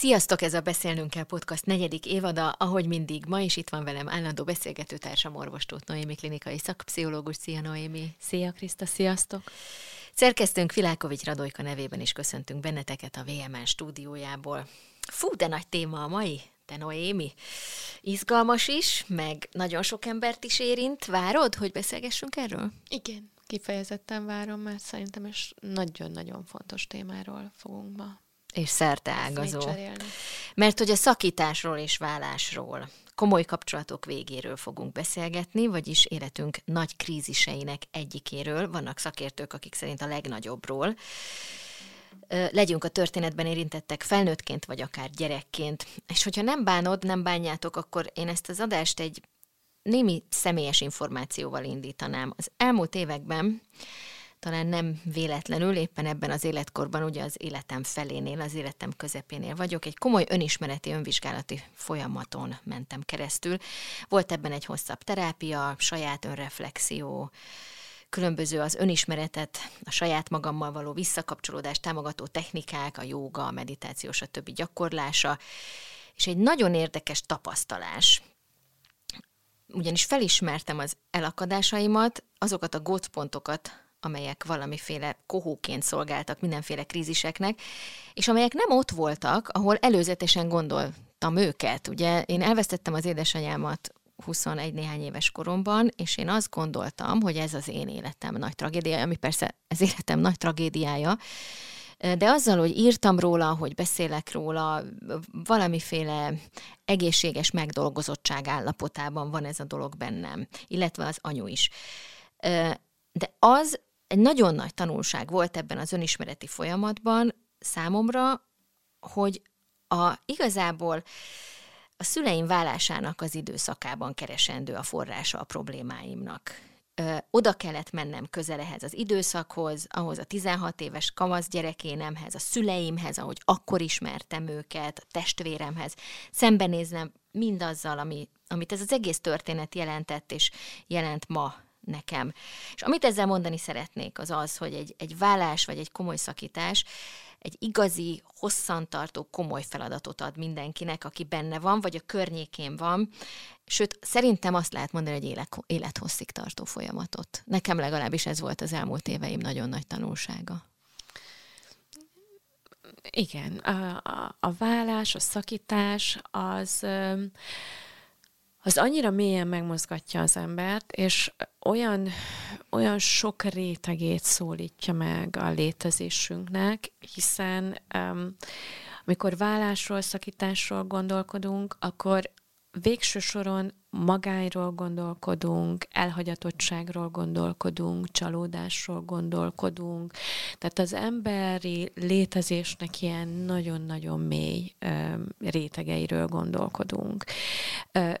Sziasztok, ez a Beszélnünk kell podcast negyedik évada, ahogy mindig ma is itt van velem állandó beszélgetőtársam, orvostót Noémi klinikai szakpszichológus. Szia Noémi! Szia Kriszta, sziasztok! Szerkesztőnk Vilákovics Radojka nevében is köszöntünk benneteket a VMN stúdiójából. Fú, de nagy téma a mai, te Noémi. Izgalmas is, meg nagyon sok embert is érint. Várod, hogy beszélgessünk erről? Igen, kifejezetten várom, mert szerintem is nagyon-nagyon fontos témáról fogunk ma és szerte ágazó. Mert hogy a szakításról és vállásról, komoly kapcsolatok végéről fogunk beszélgetni, vagyis életünk nagy kríziseinek egyikéről. Vannak szakértők, akik szerint a legnagyobbról. Legyünk a történetben érintettek felnőttként, vagy akár gyerekként. És hogyha nem bánod, nem bánjátok, akkor én ezt az adást egy némi személyes információval indítanám. Az elmúlt években talán nem véletlenül, éppen ebben az életkorban, ugye az életem felénél, az életem közepénél vagyok, egy komoly önismereti, önvizsgálati folyamaton mentem keresztül. Volt ebben egy hosszabb terápia, saját önreflexió, különböző az önismeretet, a saját magammal való visszakapcsolódás, támogató technikák, a jóga, a meditáció, a többi gyakorlása, és egy nagyon érdekes tapasztalás, ugyanis felismertem az elakadásaimat, azokat a gócpontokat, amelyek valamiféle kohóként szolgáltak mindenféle kríziseknek, és amelyek nem ott voltak, ahol előzetesen gondoltam őket. Ugye én elvesztettem az édesanyámat 21 néhány éves koromban, és én azt gondoltam, hogy ez az én életem nagy tragédiája, ami persze az életem nagy tragédiája, de azzal, hogy írtam róla, hogy beszélek róla, valamiféle egészséges megdolgozottság állapotában van ez a dolog bennem, illetve az anyu is. De az egy nagyon nagy tanulság volt ebben az önismereti folyamatban számomra, hogy a, igazából a szüleim vállásának az időszakában keresendő a forrása a problémáimnak. Ö, oda kellett mennem közel ehhez az időszakhoz, ahhoz a 16 éves kamasz gyerekénemhez, a szüleimhez, ahogy akkor ismertem őket, a testvéremhez, szembenéznem mindazzal, ami, amit ez az egész történet jelentett és jelent ma nekem. És amit ezzel mondani szeretnék, az az, hogy egy, egy vállás vagy egy komoly szakítás egy igazi, hosszantartó, komoly feladatot ad mindenkinek, aki benne van, vagy a környékén van. Sőt, szerintem azt lehet mondani, hogy élet, élethosszig tartó folyamatot. Nekem legalábbis ez volt az elmúlt éveim nagyon nagy tanulsága. Igen, a, a, a vállás, a szakítás az az annyira mélyen megmozgatja az embert, és olyan, olyan sok rétegét szólítja meg a létezésünknek, hiszen um, amikor vállásról, szakításról gondolkodunk, akkor végső soron magányról gondolkodunk, elhagyatottságról gondolkodunk, csalódásról gondolkodunk. Tehát az emberi létezésnek ilyen nagyon-nagyon mély rétegeiről gondolkodunk.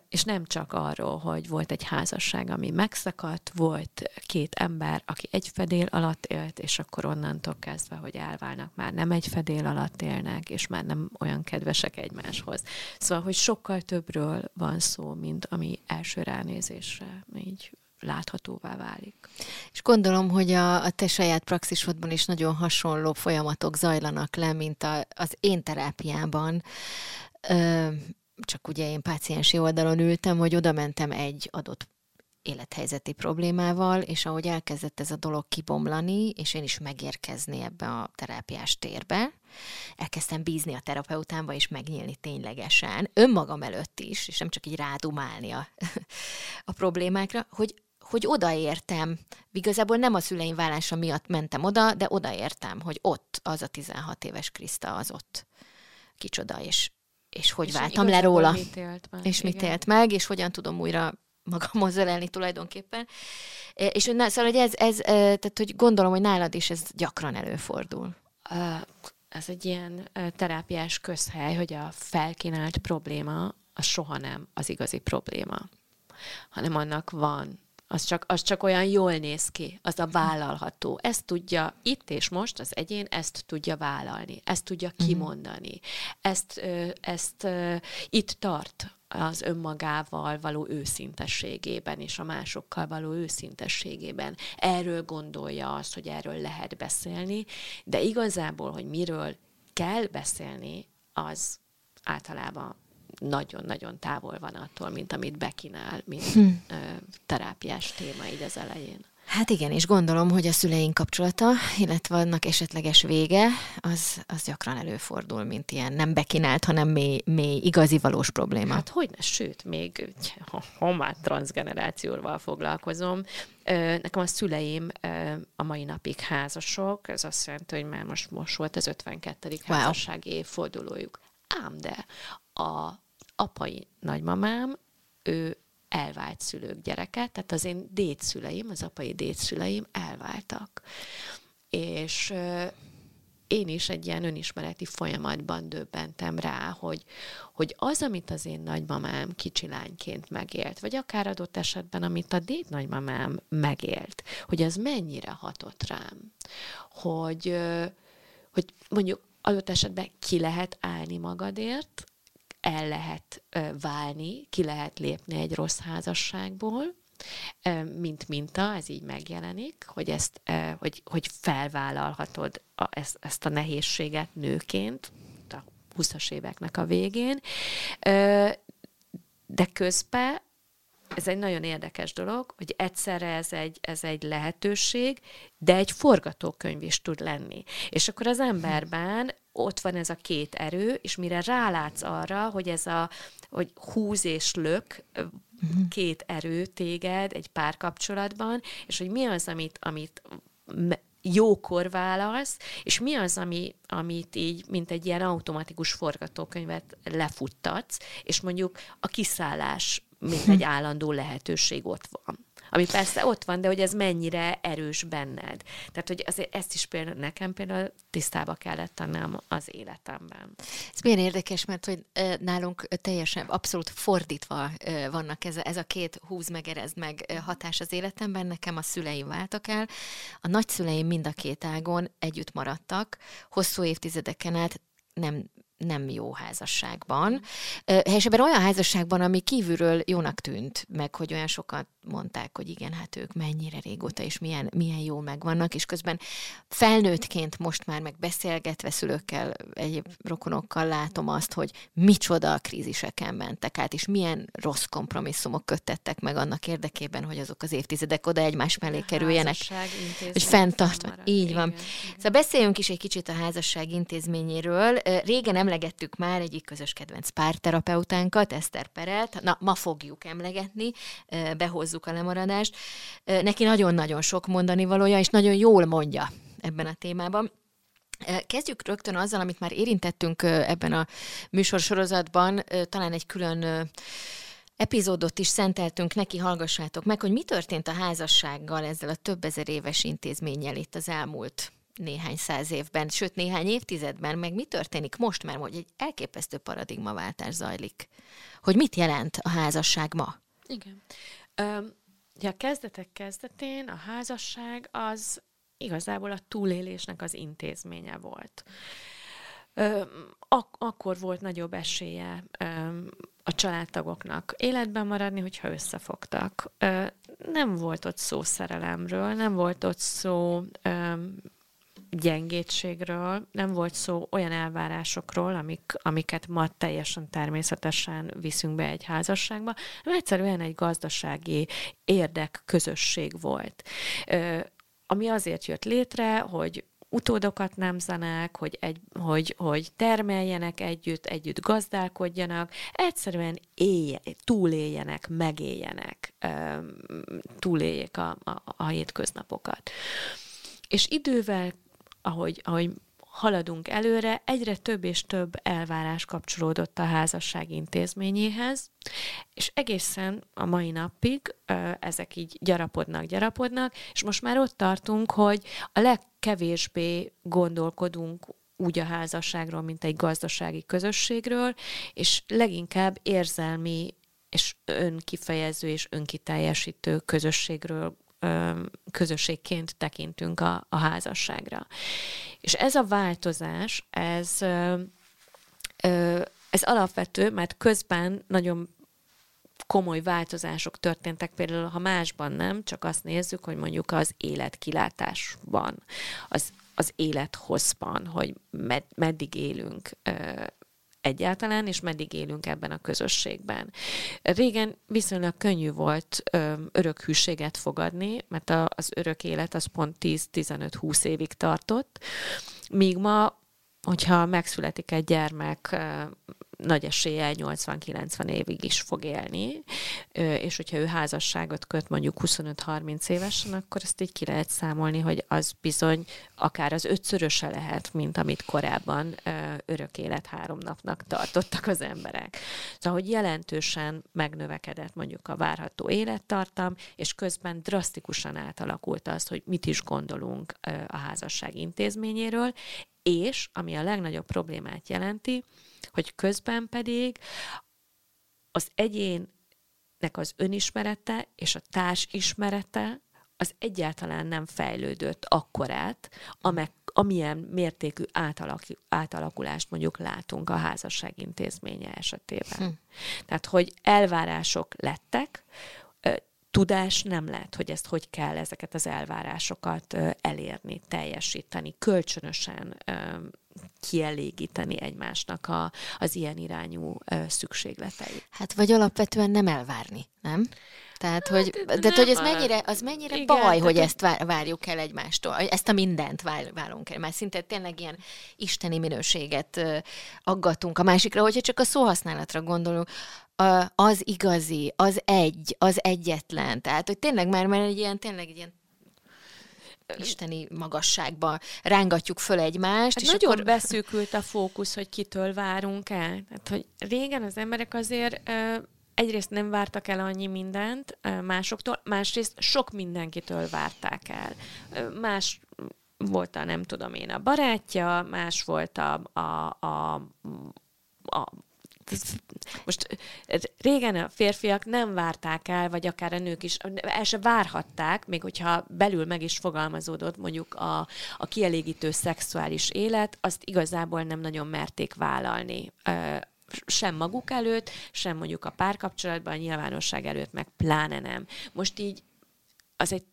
És nem csak arról, hogy volt egy házasság, ami megszakadt, volt két ember, aki egy fedél alatt élt, és akkor onnantól kezdve, hogy elválnak, már nem egy fedél alatt élnek, és már nem olyan kedvesek egymáshoz. Szóval, hogy sokkal többről van szó, mint ami első ránézésre így láthatóvá válik. És gondolom, hogy a, a te saját praxisodban is nagyon hasonló folyamatok zajlanak le, mint a, az én terápiában. Ö, csak ugye én páciensi oldalon ültem, hogy oda mentem egy adott élethelyzeti problémával, és ahogy elkezdett ez a dolog kibomlani, és én is megérkezni ebbe a terápiás térbe, elkezdtem bízni a terapeutánba, és megnyílni ténylegesen, önmagam előtt is, és nem csak így rádumálni a, a problémákra, hogy hogy odaértem, igazából nem a szüleim vállása miatt mentem oda, de odaértem, hogy ott az a 16 éves Kriszta az ott kicsoda, és, és hogy és váltam le róla. Mit élt meg, és igen. mit élt meg, és hogyan tudom újra magamhoz ölelni tulajdonképpen. E, és na, szóval, hogy ez, ez, e, tehát hogy gondolom, hogy nálad is ez gyakran előfordul. Ez egy ilyen terápiás közhely, hogy a felkínált probléma az soha nem az igazi probléma, hanem annak van az csak, az csak olyan jól néz ki, az a vállalható. Ezt tudja itt és most az egyén, ezt tudja vállalni, ezt tudja mhm. kimondani, ezt, ezt itt tart az önmagával való őszintességében és a másokkal való őszintességében. Erről gondolja azt, hogy erről lehet beszélni, de igazából, hogy miről kell beszélni, az általában nagyon-nagyon távol van attól, mint amit bekínál, mint hm. terápiás téma így az elején. Hát igen, és gondolom, hogy a szüleink kapcsolata, illetve annak esetleges vége, az, az gyakran előfordul, mint ilyen nem bekínált, hanem mély, mély igazi valós probléma. Hát hogy ne, sőt, még ha, ha már transgenerációval foglalkozom, nekem a szüleim a mai napig házasok, ez azt jelenti, hogy már most, most volt az 52. Wow. házassági évfordulójuk. Ám de a apai nagymamám, ő elvált szülők gyereke, tehát az én dédszüleim, az apai dédszüleim elváltak. És én is egy ilyen önismereti folyamatban döbbentem rá, hogy, hogy az, amit az én nagymamám kicsi lányként megélt, vagy akár adott esetben, amit a déd nagymamám megélt, hogy az mennyire hatott rám. Hogy, hogy mondjuk adott esetben ki lehet állni magadért, el lehet válni, ki lehet lépni egy rossz házasságból, mint minta, ez így megjelenik, hogy, ezt, hogy, hogy felvállalhatod a, ezt, ezt a nehézséget nőként, a 20-as éveknek a végén, de közben ez egy nagyon érdekes dolog, hogy egyszerre ez egy, ez egy lehetőség, de egy forgatókönyv is tud lenni. És akkor az emberben ott van ez a két erő, és mire rálátsz arra, hogy ez a, hogy húz és lök, két erő téged egy párkapcsolatban, és hogy mi az, amit, amit jókor válasz, és mi az, ami, amit így, mint egy ilyen automatikus forgatókönyvet lefuttatsz, és mondjuk a kiszállás, mint egy állandó lehetőség ott van. Ami persze ott van, de hogy ez mennyire erős benned. Tehát, hogy azért ezt is például nekem például tisztába kellett tennem az életemben. Ez milyen érdekes, mert hogy nálunk teljesen abszolút fordítva vannak ez a, ez a két húz meg, erezd meg hatás az életemben. Nekem a szüleim váltak el. A nagyszüleim mind a két ágon együtt maradtak. Hosszú évtizedeken át nem nem jó házasságban. Helyesebben olyan házasságban, ami kívülről jónak tűnt, meg hogy olyan sokat mondták, hogy igen, hát ők mennyire régóta és milyen, milyen jó megvannak, és közben felnőttként most már meg beszélgetve szülőkkel, egyéb rokonokkal látom azt, hogy micsoda a kríziseken mentek át, és milyen rossz kompromisszumok köttettek meg annak érdekében, hogy azok az évtizedek oda egymás mellé kerüljenek. Hogy fenntartva. Így van. Igen. Szóval beszéljünk is egy kicsit a házasság intézményéről. Régen emlegettük már egyik közös kedvenc párterapeutánkat, Eszter Peret. Na, ma fogjuk emlegetni, behoz hozzuk a lemaradást. Neki nagyon-nagyon sok mondani valója, és nagyon jól mondja ebben a témában. Kezdjük rögtön azzal, amit már érintettünk ebben a műsorsorozatban, talán egy külön epizódot is szenteltünk neki, hallgassátok meg, hogy mi történt a házassággal, ezzel a több ezer éves intézménnyel itt az elmúlt néhány száz évben, sőt néhány évtizedben, meg mi történik most, mert hogy egy elképesztő paradigmaváltás zajlik. Hogy mit jelent a házasság ma? Igen. Ja, a kezdetek kezdetén a házasság az igazából a túlélésnek az intézménye volt. Ak- akkor volt nagyobb esélye a családtagoknak életben maradni, hogyha összefogtak. Nem volt ott szó szerelemről, nem volt ott szó gyengétségről, nem volt szó olyan elvárásokról, amik, amiket ma teljesen természetesen viszünk be egy házasságba, hanem egyszerűen egy gazdasági érdek közösség volt. Ami azért jött létre, hogy utódokat nemzenek, hogy, egy, hogy, hogy termeljenek együtt, együtt gazdálkodjanak, egyszerűen élje, túléljenek, megéljenek, túléljék a, a, a hétköznapokat. És idővel ahogy, ahogy haladunk előre, egyre több és több elvárás kapcsolódott a házasság intézményéhez, és egészen a mai napig ezek így gyarapodnak, gyarapodnak, és most már ott tartunk, hogy a legkevésbé gondolkodunk úgy a házasságról, mint egy gazdasági közösségről, és leginkább érzelmi és önkifejező és önkiteljesítő közösségről közösségként tekintünk a, a házasságra. És ez a változás, ez, ez alapvető, mert közben nagyon komoly változások történtek, például ha másban nem, csak azt nézzük, hogy mondjuk az életkilátásban, az, az élethozban, hogy med, meddig élünk, egyáltalán, és meddig élünk ebben a közösségben. Régen viszonylag könnyű volt ö, örök hűséget fogadni, mert a, az örök élet az pont 10-15-20 évig tartott, míg ma hogyha megszületik egy gyermek, nagy eséllyel 80-90 évig is fog élni, és hogyha ő házasságot köt mondjuk 25-30 évesen, akkor ezt így ki lehet számolni, hogy az bizony akár az ötszöröse lehet, mint amit korábban örök élet három napnak tartottak az emberek. Szóval, hogy jelentősen megnövekedett mondjuk a várható élettartam, és közben drasztikusan átalakult az, hogy mit is gondolunk a házasság intézményéről, és, ami a legnagyobb problémát jelenti, hogy közben pedig az egyénnek az önismerete és a társ ismerete az egyáltalán nem fejlődött akkorát, amek, amilyen mértékű átalak, átalakulást mondjuk látunk a házasság intézménye esetében. Hm. Tehát, hogy elvárások lettek, tudás nem lehet, hogy ezt hogy kell ezeket az elvárásokat elérni, teljesíteni, kölcsönösen kielégíteni egymásnak a, az ilyen irányú szükségleteit. Hát vagy alapvetően nem elvárni, nem? Tehát, hogy, hát, de hogy ez mennyire, az mennyire igen, baj, hogy ezt várjuk el egymástól, ezt a mindent várunk el, mert szinte tényleg ilyen isteni minőséget aggatunk a másikra, hogyha csak a szóhasználatra gondolunk, az igazi, az egy, az egyetlen. Tehát, hogy tényleg már, már egy ilyen, tényleg egy ilyen isteni magasságba rángatjuk föl egymást. Hát és nagyon akkor... beszűkült a fókusz, hogy kitől várunk el. Hát, hogy régen az emberek azért egyrészt nem vártak el annyi mindent másoktól, másrészt sok mindenkitől várták el. Más volt a, nem tudom én, a barátja, más volt a, a, a, a most régen a férfiak nem várták el, vagy akár a nők is, el se várhatták, még hogyha belül meg is fogalmazódott mondjuk a, a kielégítő szexuális élet, azt igazából nem nagyon merték vállalni sem maguk előtt, sem mondjuk a párkapcsolatban, a nyilvánosság előtt, meg pláne nem. Most így az egy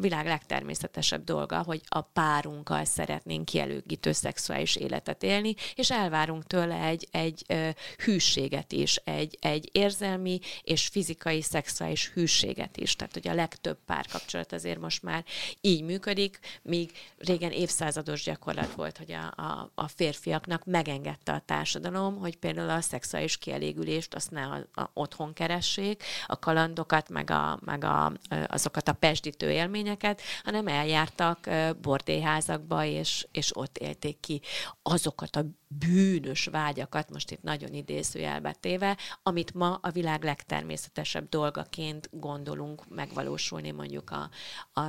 világ legtermészetesebb dolga, hogy a párunkkal szeretnénk kielőgítő szexuális életet élni, és elvárunk tőle egy, egy ö, hűséget is, egy, egy érzelmi és fizikai szexuális hűséget is. Tehát, hogy a legtöbb párkapcsolat azért most már így működik, míg régen évszázados gyakorlat volt, hogy a, a, a férfiaknak megengedte a társadalom, hogy például a szexuális kielégülést azt ne a, a, otthon keressék, a kalandokat, meg, a, meg a, azokat a pesdítő élményeket, hanem eljártak bordéházakba, és, és ott élték ki azokat a bűnös vágyakat, most itt nagyon idézőjelbe téve, amit ma a világ legtermészetesebb dolgaként gondolunk megvalósulni mondjuk a, a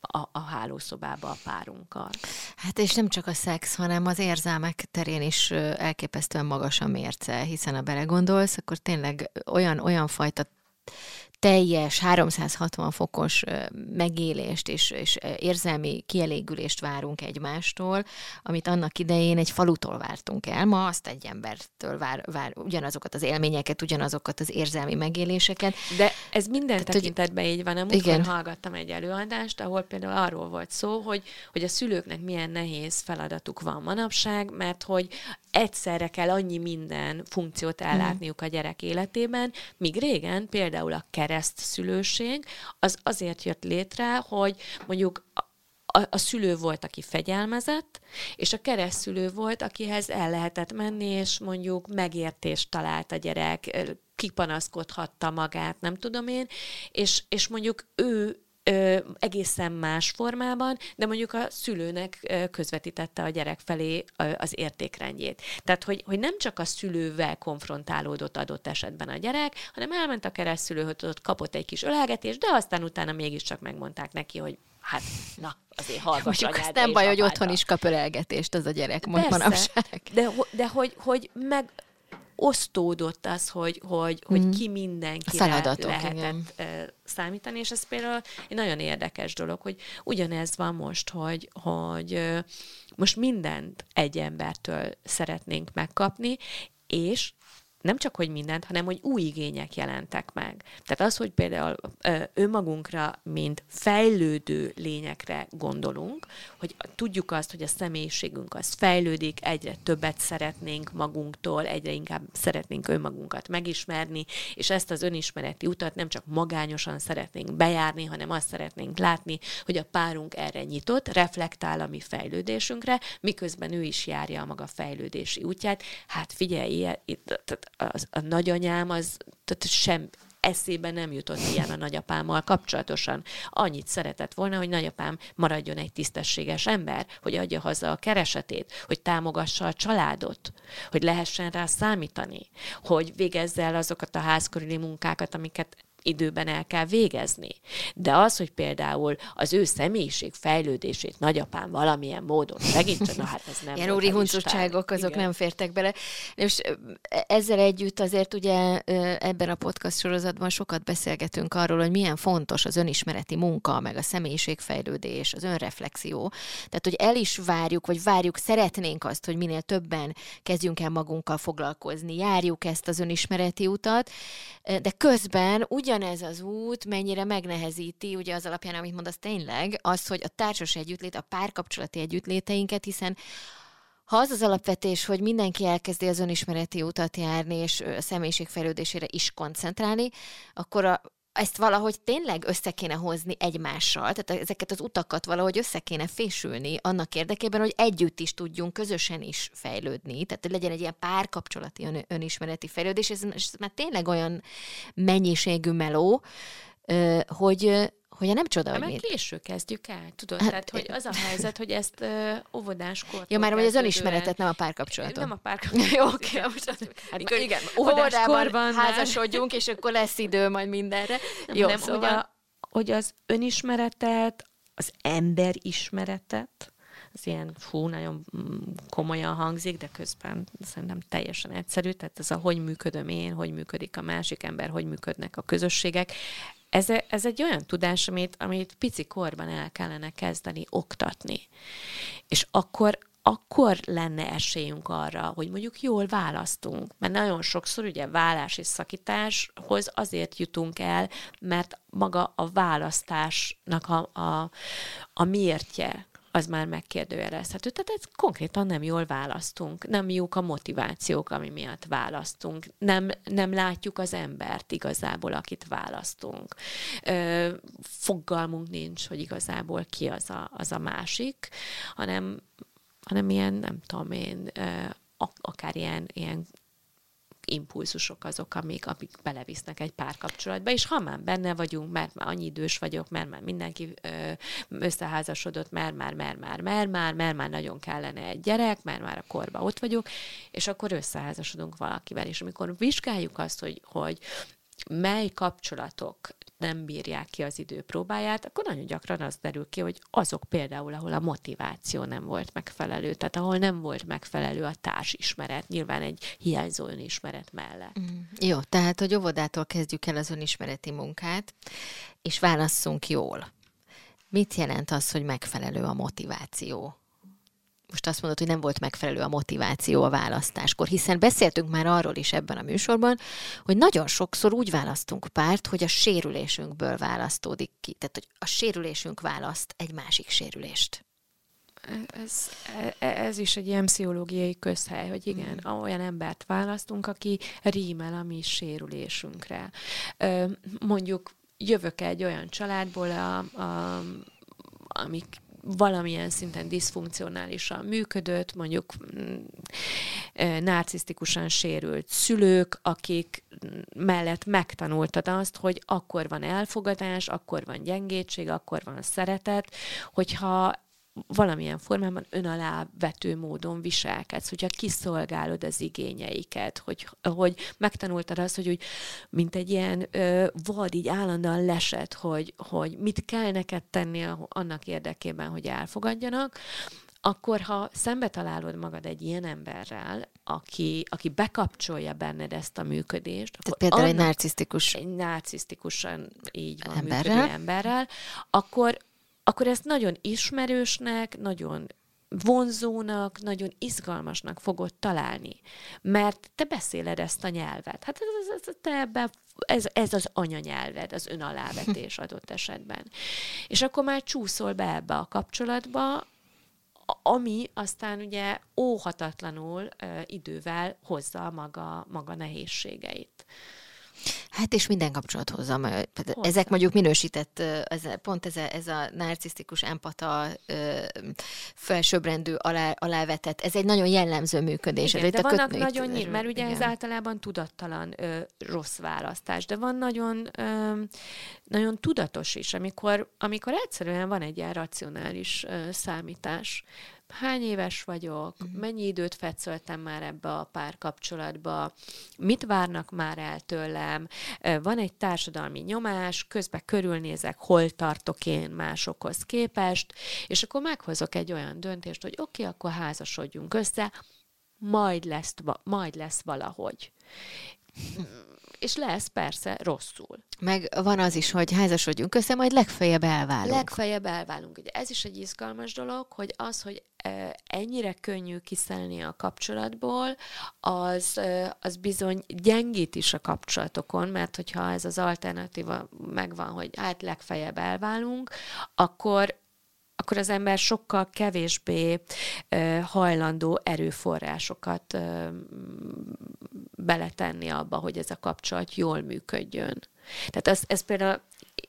a, a hálószobába a párunkkal. Hát és nem csak a szex, hanem az érzelmek terén is elképesztően magas a mérce, hiszen ha belegondolsz, akkor tényleg olyan, olyan fajta teljes 360 fokos megélést és, és érzelmi kielégülést várunk egymástól, amit annak idején egy falutól vártunk el. Ma azt egy embertől vár, vár ugyanazokat az élményeket, ugyanazokat az érzelmi megéléseket. De ez minden Tehát, tekintetben így van. Múltkor igen. hallgattam egy előadást, ahol például arról volt szó, hogy, hogy a szülőknek milyen nehéz feladatuk van manapság, mert hogy egyszerre kell annyi minden funkciót ellátniuk a gyerek életében, míg régen például a kereszt szülőség az azért jött létre, hogy mondjuk a, a szülő volt, aki fegyelmezett, és a keresztülő volt, akihez el lehetett menni, és mondjuk megértést talált a gyerek, kipanaszkodhatta magát, nem tudom én, és, és mondjuk ő ö, egészen más formában, de mondjuk a szülőnek ö, közvetítette a gyerek felé ö, az értékrendjét. Tehát, hogy, hogy nem csak a szülővel konfrontálódott adott esetben a gyerek, hanem elment a keresztülőhöz, ott kapott egy kis ölelgetést, de aztán utána mégiscsak megmondták neki, hogy hát, na, azért hallgass Mondjuk azt nem baj, hogy otthon is kap ölelgetést az a gyerek, Persze, manapság. De, de hogy, hogy meg, osztódott az, hogy, hogy, mm. hogy ki mindenkire Feladatok, lehetett igen. számítani, és ez például egy nagyon érdekes dolog, hogy ugyanez van most, hogy, hogy most mindent egy embertől szeretnénk megkapni, és nem csak, hogy mindent, hanem, hogy új igények jelentek meg. Tehát az, hogy például önmagunkra, mint fejlődő lényekre gondolunk, hogy tudjuk azt, hogy a személyiségünk az fejlődik, egyre többet szeretnénk magunktól, egyre inkább szeretnénk önmagunkat megismerni, és ezt az önismereti utat nem csak magányosan szeretnénk bejárni, hanem azt szeretnénk látni, hogy a párunk erre nyitott, reflektál a mi fejlődésünkre, miközben ő is járja a maga fejlődési útját. Hát figyelj, itt, az, a nagyanyám az tehát sem eszébe nem jutott ilyen a nagyapámmal kapcsolatosan. Annyit szeretett volna, hogy nagyapám maradjon egy tisztességes ember, hogy adja haza a keresetét, hogy támogassa a családot, hogy lehessen rá számítani, hogy végezze azokat a házkörüli munkákat, amiket időben el kell végezni. De az, hogy például az ő személyiség fejlődését nagyapám valamilyen módon segítsen, na hát ez nem Ilyen úri huncutságok, azok Igen. nem fértek bele. És ezzel együtt azért ugye ebben a podcast sorozatban sokat beszélgetünk arról, hogy milyen fontos az önismereti munka, meg a személyiségfejlődés, az önreflexió. Tehát, hogy el is várjuk, vagy várjuk, szeretnénk azt, hogy minél többen kezdjünk el magunkkal foglalkozni, járjuk ezt az önismereti utat, de közben úgy ugyanez az út mennyire megnehezíti, ugye az alapján, amit mondasz tényleg, az, hogy a társas együttlét, a párkapcsolati együttléteinket, hiszen ha az az alapvetés, hogy mindenki elkezdi az önismereti utat járni, és a személyiség fejlődésére is koncentrálni, akkor a, ezt valahogy tényleg össze kéne hozni egymással, tehát ezeket az utakat valahogy össze kéne fésülni annak érdekében, hogy együtt is tudjunk közösen is fejlődni, tehát hogy legyen egy ilyen párkapcsolati ön, önismereti fejlődés, ez, ez már tényleg olyan mennyiségű meló, hogy, hogy nem csoda, hogy mit. késő kezdjük el, tudod? Hát, Tehát, hogy az a helyzet, hogy ezt uh, óvodáskortól Ja, már hogy az önismeretet, nem a párkapcsolatot. Nem a párkapcsolatot. Jó, oké. Okay. Hát, igen, igen óvodáskorban házasodjunk, és akkor lesz idő majd mindenre. Nem, Jó, nem, szóval... hogy, a, hogy az önismeretet, az emberismeretet, az ilyen, fú, nagyon mm, komolyan hangzik, de közben szerintem teljesen egyszerű, tehát ez a hogy működöm én, hogy működik a másik ember, hogy működnek a közösségek, ez, ez egy olyan tudás, amit, amit pici korban el kellene kezdeni oktatni. És akkor, akkor lenne esélyünk arra, hogy mondjuk jól választunk. Mert nagyon sokszor ugye vállás és szakításhoz azért jutunk el, mert maga a választásnak a, a, a miértje, az már megkérdőjelezhető. Tehát ez konkrétan nem jól választunk, nem jók a motivációk, ami miatt választunk, nem, nem látjuk az embert igazából, akit választunk. Ö, fogalmunk nincs, hogy igazából ki az a, az a másik, hanem, hanem ilyen, nem tudom én, akár ilyen, ilyen impulzusok azok, amik, amik belevisznek egy párkapcsolatba, és ha már benne vagyunk, mert már annyi idős vagyok, mert már mindenki összeházasodott, mert már, mert már, mert már, mert már nagyon kellene egy gyerek, mert már a korba ott vagyok, és akkor összeházasodunk valakivel, és amikor vizsgáljuk azt, hogy, hogy mely kapcsolatok nem bírják ki az idő próbáját, akkor nagyon gyakran az derül ki, hogy azok például, ahol a motiváció nem volt megfelelő, tehát ahol nem volt megfelelő a társismeret, nyilván egy hiányzó önismeret mellett. Mm. Jó, tehát, hogy óvodától kezdjük el az önismereti munkát, és válasszunk jól. Mit jelent az, hogy megfelelő a motiváció? Most azt mondod, hogy nem volt megfelelő a motiváció a választáskor, hiszen beszéltünk már arról is ebben a műsorban, hogy nagyon sokszor úgy választunk párt, hogy a sérülésünkből választódik ki. Tehát, hogy a sérülésünk választ egy másik sérülést. Ez, ez is egy ilyen pszichológiai közhely, hogy igen, mm. olyan embert választunk, aki rímel a mi sérülésünkre. Mondjuk jövök egy olyan családból, a, a, amik valamilyen szinten diszfunkcionálisan működött, mondjuk mm, narcisztikusan sérült szülők, akik mellett megtanultad azt, hogy akkor van elfogadás, akkor van gyengétség, akkor van szeretet, hogyha valamilyen formában önalávető módon viselkedsz, hogyha kiszolgálod az igényeiket, hogy, hogy megtanultad azt, hogy úgy, mint egy ilyen ö, vad, így állandóan lesett, hogy, hogy mit kell neked tenni annak érdekében, hogy elfogadjanak, akkor ha szembe találod magad egy ilyen emberrel, aki, aki bekapcsolja benned ezt a működést, Tehát például egy narcisztikus egy narcisztikusan így van emberrel. működő emberrel, akkor akkor ezt nagyon ismerősnek, nagyon vonzónak, nagyon izgalmasnak fogod találni, mert te beszéled ezt a nyelvet. Hát ez, ez, ez, te ebbe, ez, ez az anyanyelved, az önalávetés adott esetben. És akkor már csúszol be ebbe a kapcsolatba, ami aztán ugye óhatatlanul uh, idővel hozza maga, maga nehézségeit. Hát és minden kapcsolat hozza. Hozzá. Ezek mondjuk minősített, ez, pont ez a, ez a narcisztikus empata felsőbbrendű alá, alávetett, ez egy nagyon jellemző működés. Igen, de vannak kötnőt, nagyon nyílt, mert ugye igen. ez általában tudattalan ö, rossz választás, de van nagyon, ö, nagyon tudatos is, amikor, amikor egyszerűen van egy ilyen racionális ö, számítás hány éves vagyok, uh-huh. mennyi időt fetszöltem már ebbe a párkapcsolatba, mit várnak már el tőlem, van egy társadalmi nyomás, közben körülnézek, hol tartok én másokhoz képest, és akkor meghozok egy olyan döntést, hogy oké, okay, akkor házasodjunk össze, majd lesz, majd lesz valahogy és lesz persze rosszul. Meg van az is, hogy házasodjunk össze, majd legfeljebb elválunk. Legfeljebb elválunk. Ugye ez is egy izgalmas dolog, hogy az, hogy ennyire könnyű kiszelni a kapcsolatból, az, az bizony gyengít is a kapcsolatokon, mert hogyha ez az alternatíva megvan, hogy hát legfeljebb elválunk, akkor akkor az ember sokkal kevésbé hajlandó erőforrásokat beletenni abba, hogy ez a kapcsolat jól működjön. Tehát ez, ez például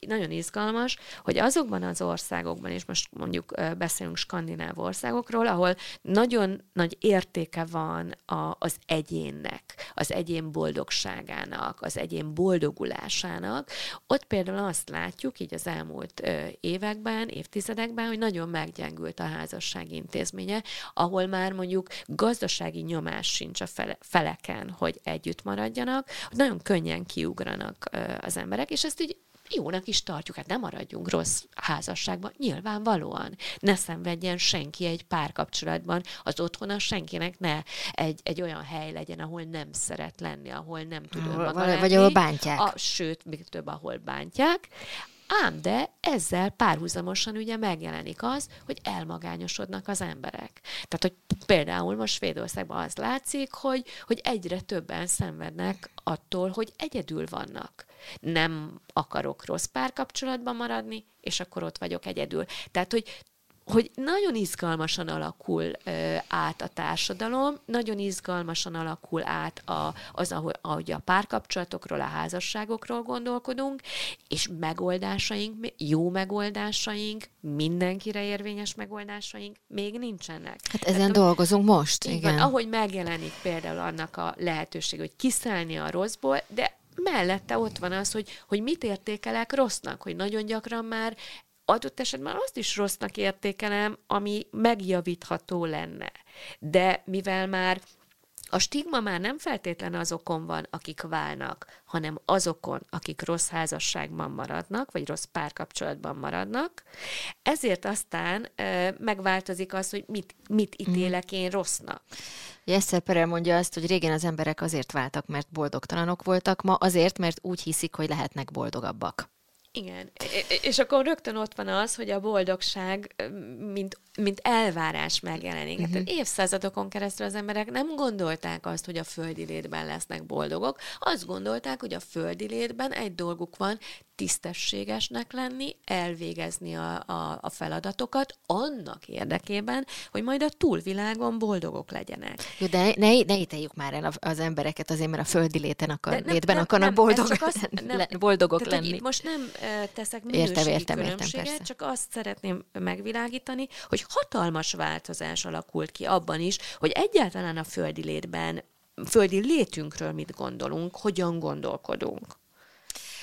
nagyon izgalmas, hogy azokban az országokban, és most mondjuk beszélünk skandináv országokról, ahol nagyon nagy értéke van a, az egyénnek, az egyén boldogságának, az egyén boldogulásának, ott például azt látjuk így az elmúlt években, évtizedekben, hogy nagyon meggyengült a házasság intézménye, ahol már mondjuk gazdasági nyomás sincs a fele, feleken, hogy együtt maradjanak, nagyon könnyen kiugranak az emberek, és ezt így jónak is tartjuk, hát nem maradjunk rossz házasságban, nyilvánvalóan. Ne szenvedjen senki egy párkapcsolatban, az otthona senkinek ne egy, egy olyan hely legyen, ahol nem szeret lenni, ahol nem tud önmaga lenni. Vagy ahol bántják. A, sőt, még több, ahol bántják. Ám de ezzel párhuzamosan ugye megjelenik az, hogy elmagányosodnak az emberek. Tehát, hogy például most Svédországban az látszik, hogy, hogy egyre többen szenvednek attól, hogy egyedül vannak. Nem akarok rossz párkapcsolatban maradni, és akkor ott vagyok egyedül. Tehát, hogy hogy nagyon izgalmasan alakul ö, át a társadalom, nagyon izgalmasan alakul át a, az, ahogy, ahogy a párkapcsolatokról, a házasságokról gondolkodunk, és megoldásaink, jó megoldásaink, mindenkire érvényes megoldásaink még nincsenek. Hát ezen Tehát, dolgozunk most, igen. Van, ahogy megjelenik például annak a lehetőség, hogy kiszállni a rosszból, de mellette ott van az, hogy, hogy mit értékelek rossznak, hogy nagyon gyakran már adott esetben azt is rossznak értékelem, ami megjavítható lenne. De mivel már a stigma már nem feltétlen azokon van, akik válnak, hanem azokon, akik rossz házasságban maradnak, vagy rossz párkapcsolatban maradnak. Ezért aztán e, megváltozik az, hogy mit, mit mhm. ítélek én rossznak. Jesszer Perel mondja azt, hogy régen az emberek azért váltak, mert boldogtalanok voltak, ma azért, mert úgy hiszik, hogy lehetnek boldogabbak. Igen, és akkor rögtön ott van az, hogy a boldogság, mint, mint elvárás megjelenik. Uh-huh. Hát mhm. évszázadokon keresztül az emberek nem gondolták azt, hogy a földi létben lesznek boldogok, azt gondolták, hogy a földi létben egy dolguk van, tisztességesnek lenni, elvégezni a, a, a feladatokat annak érdekében, hogy majd a túlvilágon boldogok legyenek. Jó, de ne, ne ítéljük már el az embereket azért, mert a földi léten akar, nem, létben nem, akarnak nem, boldog, az, nem, le, boldogok tehát, lenni. Most nem teszek minőségi értem, értem, különbséget, értem, csak azt szeretném megvilágítani, hogy hatalmas változás alakult ki abban is, hogy egyáltalán a földi létben földi létünkről mit gondolunk, hogyan gondolkodunk.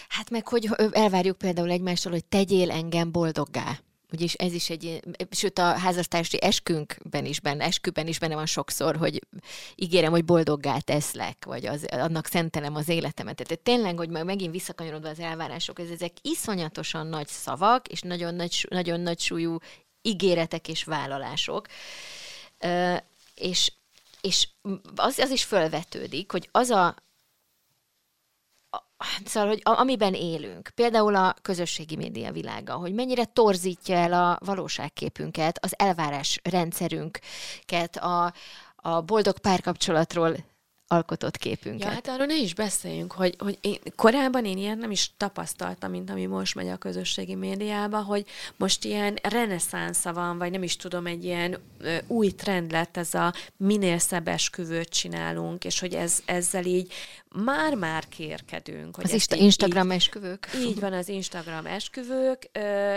Hát meg, hogy elvárjuk például egymástól, hogy tegyél engem boldoggá. Úgyis ez is egy, sőt a házastársi eskünkben is benne, esküben is benne van sokszor, hogy ígérem, hogy boldoggá teszlek, vagy az, annak szentelem az életemet. Tehát tényleg, hogy meg megint visszakanyarodva az elvárások, ez, ezek iszonyatosan nagy szavak, és nagyon nagy, nagyon nagy súlyú ígéretek és vállalások. Uh, és és az, az is fölvetődik, hogy az a Szóval, hogy amiben élünk, például a közösségi média világa, hogy mennyire torzítja el a valóságképünket, az elvárás rendszerünket, a, a boldog párkapcsolatról alkotott képünket. Ja, hát arról ne is beszéljünk, hogy, hogy én, korábban én ilyen nem is tapasztaltam, mint ami most megy a közösségi médiában, hogy most ilyen reneszánsza van, vagy nem is tudom, egy ilyen ö, új trend lett ez a minél szebb esküvőt csinálunk, és hogy ez, ezzel így már-már kérkedünk. Hogy az Insta- így, Instagram így, esküvők. Így van az Instagram esküvők, ö,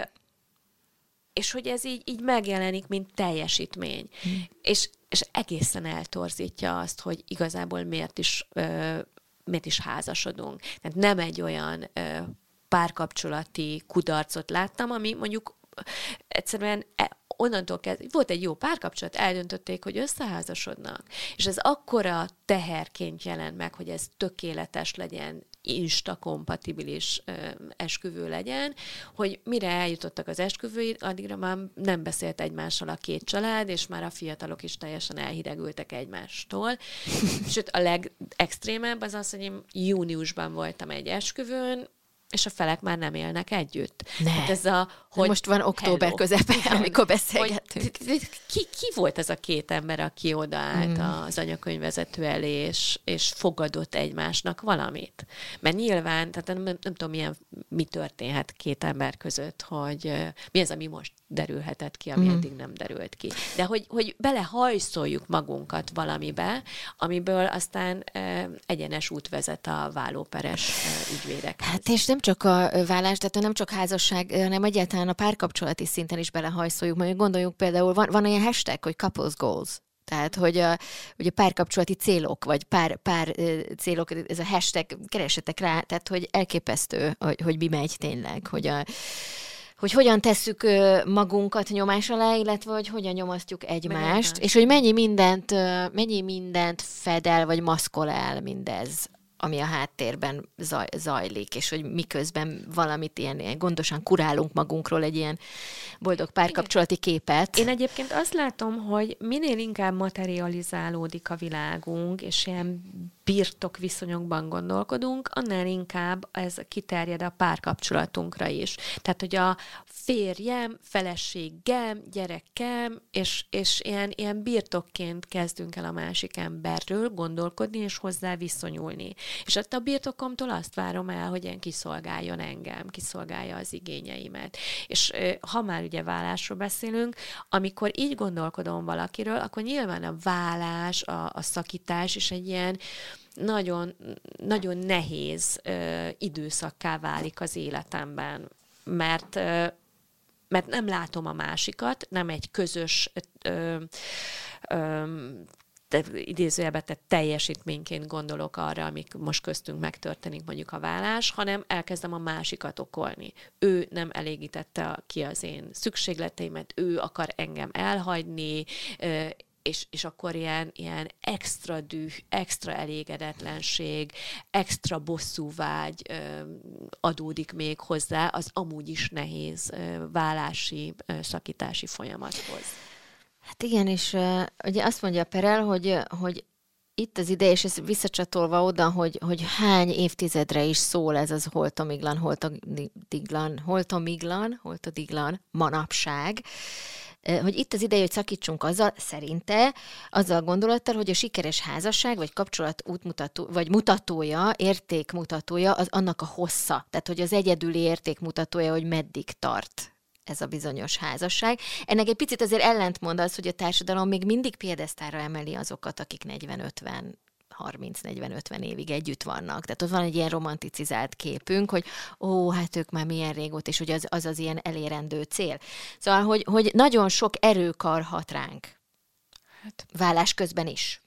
és hogy ez így, így megjelenik, mint teljesítmény. Hmm. És és egészen eltorzítja azt, hogy igazából miért is, ö, miért is házasodunk. Tehát nem egy olyan ö, párkapcsolati kudarcot láttam, ami mondjuk egyszerűen e, onnantól kezdve, volt egy jó párkapcsolat, eldöntötték, hogy összeházasodnak, és ez akkora teherként jelent meg, hogy ez tökéletes legyen, insta-kompatibilis esküvő legyen, hogy mire eljutottak az esküvői, addigra már nem beszélt egymással a két család, és már a fiatalok is teljesen elhidegültek egymástól. Sőt, a legextrémebb az az, hogy én júniusban voltam egy esküvőn, és a felek már nem élnek együtt. Ne. Hát ez a, hogy Most van október közepe, amikor beszélgetünk. ki, ki volt ez a két ember, aki odaállt mm. az anyakönyvvezető elé, és, és fogadott egymásnak valamit? Mert nyilván, tehát nem, nem tudom, milyen, mi történhet két ember között, hogy mi az, ami most derülhetett ki, ami mm. eddig nem derült ki. De hogy, hogy belehajszoljuk magunkat valamibe, amiből aztán e, egyenes út vezet a vállóperes e, ügyvédekhez. Hát és nem csak a vállás, tehát nem csak házasság, hanem egyáltalán a párkapcsolati szinten is belehajszoljuk. Mondjuk gondoljuk például, van, van olyan hashtag, hogy couples goals. Tehát, hogy a, hogy a párkapcsolati célok, vagy pár, pár célok, ez a hashtag, keresetek rá, tehát, hogy elképesztő, hogy, hogy mi megy tényleg, hogy a, hogy hogyan tesszük magunkat nyomás alá, illetve hogy hogyan nyomasztjuk egymást, és hogy mennyi mindent, mennyi mindent fedel, vagy maszkol el mindez ami a háttérben zaj, zajlik, és hogy miközben valamit ilyen, ilyen gondosan kurálunk magunkról egy ilyen boldog párkapcsolati képet. Én egyébként azt látom, hogy minél inkább materializálódik a világunk, és ilyen birtok viszonyokban gondolkodunk, annál inkább ez kiterjed a párkapcsolatunkra is. Tehát, hogy a férjem, feleségem, gyerekem, és, és ilyen, ilyen birtokként kezdünk el a másik emberről gondolkodni, és hozzá viszonyulni. És ott a birtokomtól azt várom el, hogy ilyen kiszolgáljon engem, kiszolgálja az igényeimet. És ha már ugye vállásról beszélünk, amikor így gondolkodom valakiről, akkor nyilván a vállás, a, a szakítás is egy ilyen nagyon, nagyon nehéz ö, időszakká válik az életemben, mert mert nem látom a másikat, nem egy közös ö, ö, idézőjelbe tett teljesítményként gondolok arra, amik most köztünk megtörténik, mondjuk a vállás, hanem elkezdem a másikat okolni. Ő nem elégítette ki az én szükségleteimet, ő akar engem elhagyni, és, és akkor ilyen, ilyen extra düh, extra elégedetlenség, extra bosszúvágy adódik még hozzá az amúgy is nehéz vállási, szakítási folyamathoz. Hát igen, és ugye azt mondja Perel, hogy, hogy itt az ide, és ez visszacsatolva oda, hogy, hogy hány évtizedre is szól ez az holtomiglan, holtodiglan, holtomiglan, holtodiglan manapság, hogy itt az ideje, hogy szakítsunk azzal, szerinte, azzal a gondolattal, hogy a sikeres házasság, vagy kapcsolat útmutató, vagy mutatója, értékmutatója, az annak a hossza. Tehát, hogy az egyedüli értékmutatója, hogy meddig tart ez a bizonyos házasság. Ennek egy picit azért ellentmond az, hogy a társadalom még mindig piedesztára emeli azokat, akik 40-50 30-40-50 évig együtt vannak. Tehát ott van egy ilyen romanticizált képünk, hogy ó, hát ők már milyen régóta, és hogy az az, az ilyen elérendő cél. Szóval, hogy, hogy nagyon sok erőkar hat ránk. Hát. Vállás közben is.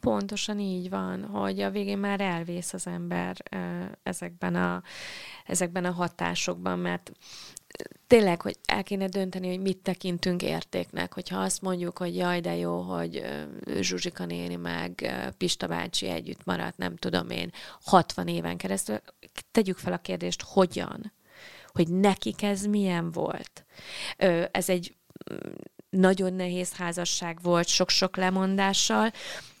Pontosan így van, hogy a végén már elvész az ember ezekben a, ezekben a hatásokban, mert tényleg, hogy el kéne dönteni, hogy mit tekintünk értéknek. Hogyha azt mondjuk, hogy jaj, de jó, hogy Zsuzsika néni meg Pista bácsi együtt maradt, nem tudom én, 60 éven keresztül, tegyük fel a kérdést, hogyan? Hogy nekik ez milyen volt? Ez egy nagyon nehéz házasság volt, sok-sok lemondással,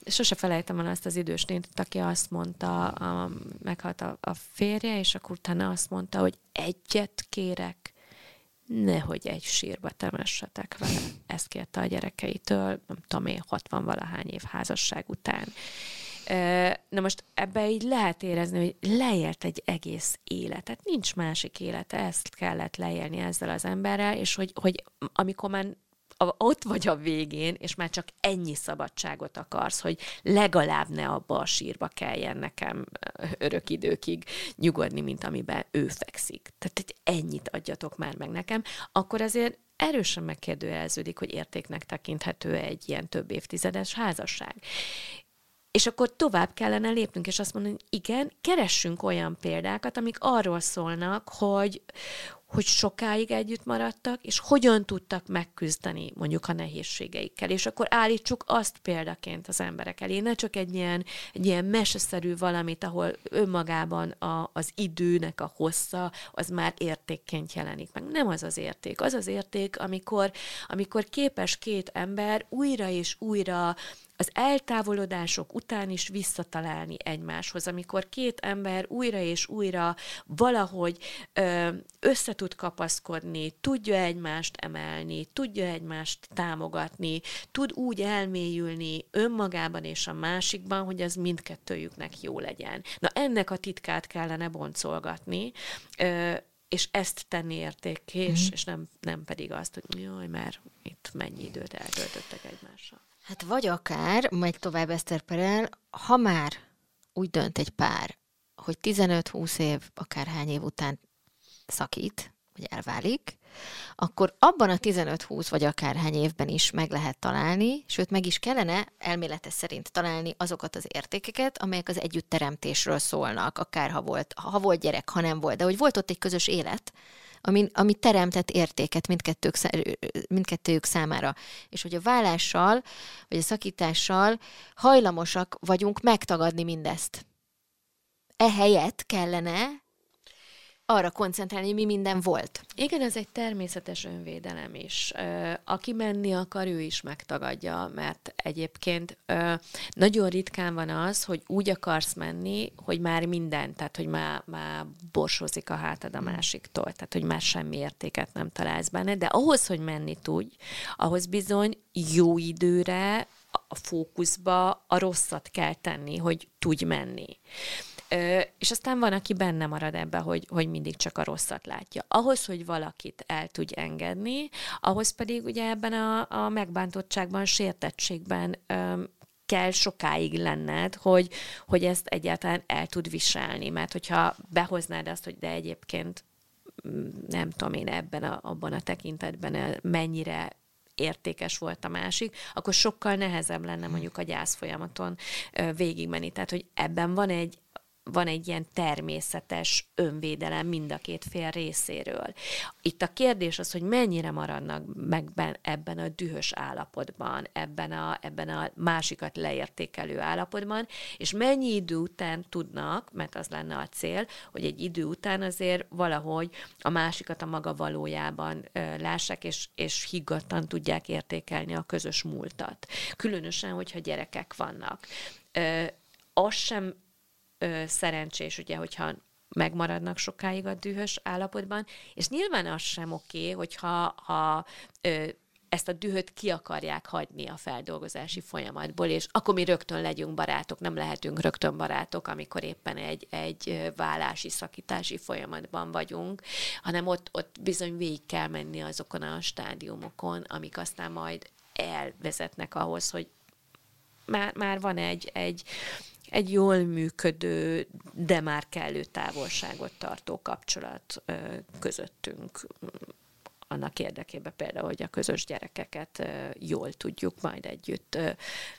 sose felejtem el azt az idős nént, aki azt mondta, a, meghalt a, a férje, és akkor utána azt mondta, hogy egyet kérek, nehogy egy sírba temessetek vele. Ezt kérte a gyerekeitől, nem tudom én, 60 valahány év házasság után. Na most ebbe így lehet érezni, hogy leélt egy egész életet, nincs másik élete, ezt kellett leélni ezzel az emberrel, és hogy, hogy amikor már ott vagy a végén, és már csak ennyi szabadságot akarsz, hogy legalább ne abba a sírba kelljen nekem örök időkig nyugodni, mint amiben ő fekszik. Tehát egy ennyit adjatok már meg nekem, akkor azért erősen megkérdőjeleződik, hogy értéknek tekinthető egy ilyen több évtizedes házasság. És akkor tovább kellene lépnünk, és azt mondani, hogy igen, keressünk olyan példákat, amik arról szólnak, hogy, hogy sokáig együtt maradtak, és hogyan tudtak megküzdeni mondjuk a nehézségeikkel. És akkor állítsuk azt példaként az emberek elé, ne csak egy ilyen, egy ilyen meseszerű valamit, ahol önmagában a, az időnek a hossza, az már értékként jelenik meg. Nem az az érték. Az az érték, amikor, amikor képes két ember újra és újra az eltávolodások után is visszatalálni egymáshoz, amikor két ember újra és újra valahogy össze tud kapaszkodni, tudja egymást emelni, tudja egymást támogatni, tud úgy elmélyülni önmagában és a másikban, hogy az mindkettőjüknek jó legyen. Na ennek a titkát kellene boncolgatni, és ezt tenni értékké, és, és nem, nem pedig azt, hogy jaj, mert itt mennyi időt eltöltöttek egymással. Hát vagy akár, megy tovább Eszter Perel, ha már úgy dönt egy pár, hogy 15-20 év, akár hány év után szakít, vagy elválik, akkor abban a 15-20 vagy akár hány évben is meg lehet találni, sőt meg is kellene elmélete szerint találni azokat az értékeket, amelyek az együttteremtésről szólnak, akár ha volt, ha volt gyerek, ha nem volt, de hogy volt ott egy közös élet, ami, ami teremtett értéket mindkettők, mindkettőjük számára. És hogy a vállással, vagy a szakítással hajlamosak vagyunk megtagadni mindezt. Ehelyett kellene arra koncentrálni, hogy mi minden volt. Igen, ez egy természetes önvédelem is. Aki menni akar, ő is megtagadja, mert egyébként nagyon ritkán van az, hogy úgy akarsz menni, hogy már minden, tehát hogy már, már borsozik a hátad a hmm. másiktól, tehát hogy már semmi értéket nem találsz benne, de ahhoz, hogy menni tudj, ahhoz bizony jó időre a fókuszba a rosszat kell tenni, hogy tudj menni és aztán van, aki benne marad ebbe, hogy, hogy mindig csak a rosszat látja. Ahhoz, hogy valakit el tudj engedni, ahhoz pedig ugye ebben a, a megbántottságban, sértettségben kell sokáig lenned, hogy, hogy ezt egyáltalán el tud viselni. Mert hogyha behoznád azt, hogy de egyébként nem tudom én ebben a, abban a tekintetben mennyire értékes volt a másik, akkor sokkal nehezebb lenne mondjuk a gyász folyamaton végigmenni. Tehát, hogy ebben van egy, van egy ilyen természetes önvédelem mind a két fél részéről. Itt a kérdés az, hogy mennyire maradnak meg ebben a dühös állapotban, ebben a, ebben a másikat leértékelő állapotban, és mennyi idő után tudnak, mert az lenne a cél, hogy egy idő után azért valahogy a másikat a maga valójában ö, lássák, és, és higgadtan tudják értékelni a közös múltat. Különösen, hogyha gyerekek vannak. Ö, az sem ö, szerencsés, ugye, hogyha megmaradnak sokáig a dühös állapotban, és nyilván az sem oké, hogyha ha, ö, ezt a dühöt ki akarják hagyni a feldolgozási folyamatból, és akkor mi rögtön legyünk barátok, nem lehetünk rögtön barátok, amikor éppen egy, egy vállási, szakítási folyamatban vagyunk, hanem ott, ott bizony végig kell menni azokon a stádiumokon, amik aztán majd elvezetnek ahhoz, hogy már, már van egy, egy, egy jól működő, de már kellő távolságot tartó kapcsolat közöttünk annak érdekében például, hogy a közös gyerekeket jól tudjuk majd együtt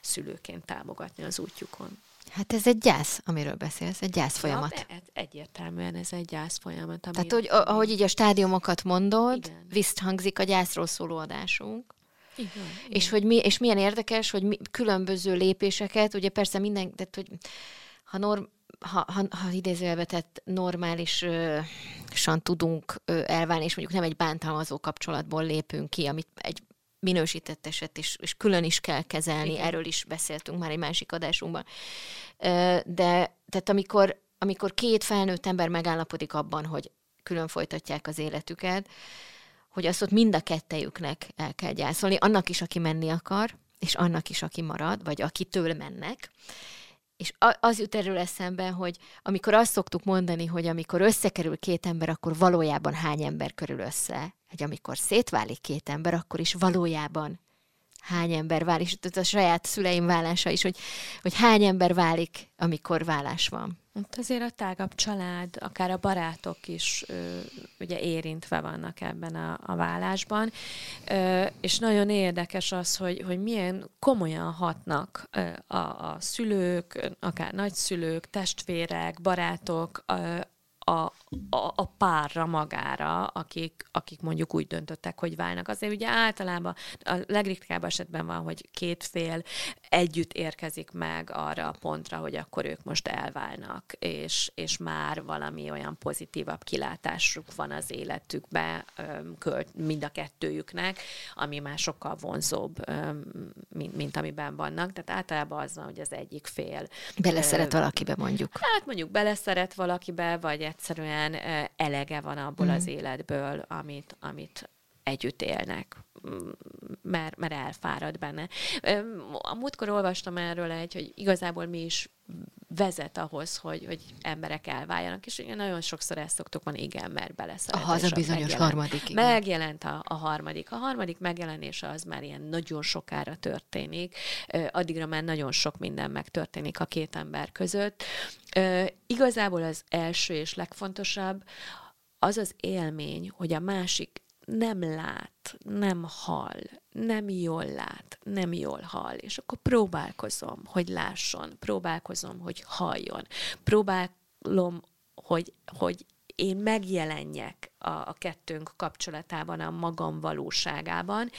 szülőként támogatni az útjukon. Hát ez egy gyász, amiről beszélsz, egy gyász folyamat. Ja, egyértelműen ez egy gyász folyamat. Tehát, hogy, ahogy így a stádiumokat mondod, visszhangzik a gyászról szóló adásunk. Igen, és hogy mi, és milyen érdekes, hogy mi, különböző lépéseket, ugye persze minden, tehát hogy ha norm, ha, ha, ha idézőjelbe tett normálisan tudunk elválni, és mondjuk nem egy bántalmazó kapcsolatból lépünk ki, amit egy minősített eset, és, és külön is kell kezelni, Igen. erről is beszéltünk már egy másik adásunkban. De tehát amikor, amikor két felnőtt ember megállapodik abban, hogy külön folytatják az életüket, hogy azt ott mind a kettejüknek el kell gyászolni, annak is, aki menni akar, és annak is, aki marad, vagy akitől mennek. És az jut erről eszembe, hogy amikor azt szoktuk mondani, hogy amikor összekerül két ember, akkor valójában hány ember körül össze, hogy amikor szétválik két ember, akkor is valójában hány ember válik, és a saját szüleim válása is, hogy, hogy hány ember válik, amikor vállás van. Hát azért a tágabb család, akár a barátok is ö, ugye érintve vannak ebben a, a vállásban, ö, és nagyon érdekes az, hogy, hogy milyen komolyan hatnak ö, a, a szülők, akár nagyszülők, testvérek, barátok ö, a, a, a párra magára, akik, akik mondjuk úgy döntöttek, hogy válnak. Azért ugye általában a legritkább esetben van, hogy két fél együtt érkezik meg arra a pontra, hogy akkor ők most elválnak, és, és már valami olyan pozitívabb kilátásuk van az életükbe, mind a kettőjüknek, ami már sokkal vonzóbb, mint, mint amiben vannak. Tehát általában az van, hogy az egyik fél. Beleszeret valakibe mondjuk. Hát mondjuk beleszeret valakibe, vagy egyszerűen elege van abból mm. az életből, amit, amit együtt élnek, mert, mert elfárad benne. A múltkor olvastam erről egy, hogy igazából mi is vezet ahhoz, hogy, hogy emberek elváljanak, és ugye nagyon sokszor ezt szoktuk mondani, igen, mert beleszeret. Aha, az a bizonyos megjelent, harmadik. Igen. Megjelent a, a harmadik. A harmadik megjelenése az már ilyen nagyon sokára történik, addigra már nagyon sok minden megtörténik a két ember között. Igazából az első és legfontosabb az az élmény, hogy a másik nem lát, nem hall, nem jól lát, nem jól hall, és akkor próbálkozom, hogy lásson, próbálkozom, hogy halljon, próbálom, hogy, hogy én megjelenjek a, a kettőnk kapcsolatában, a magam valóságában,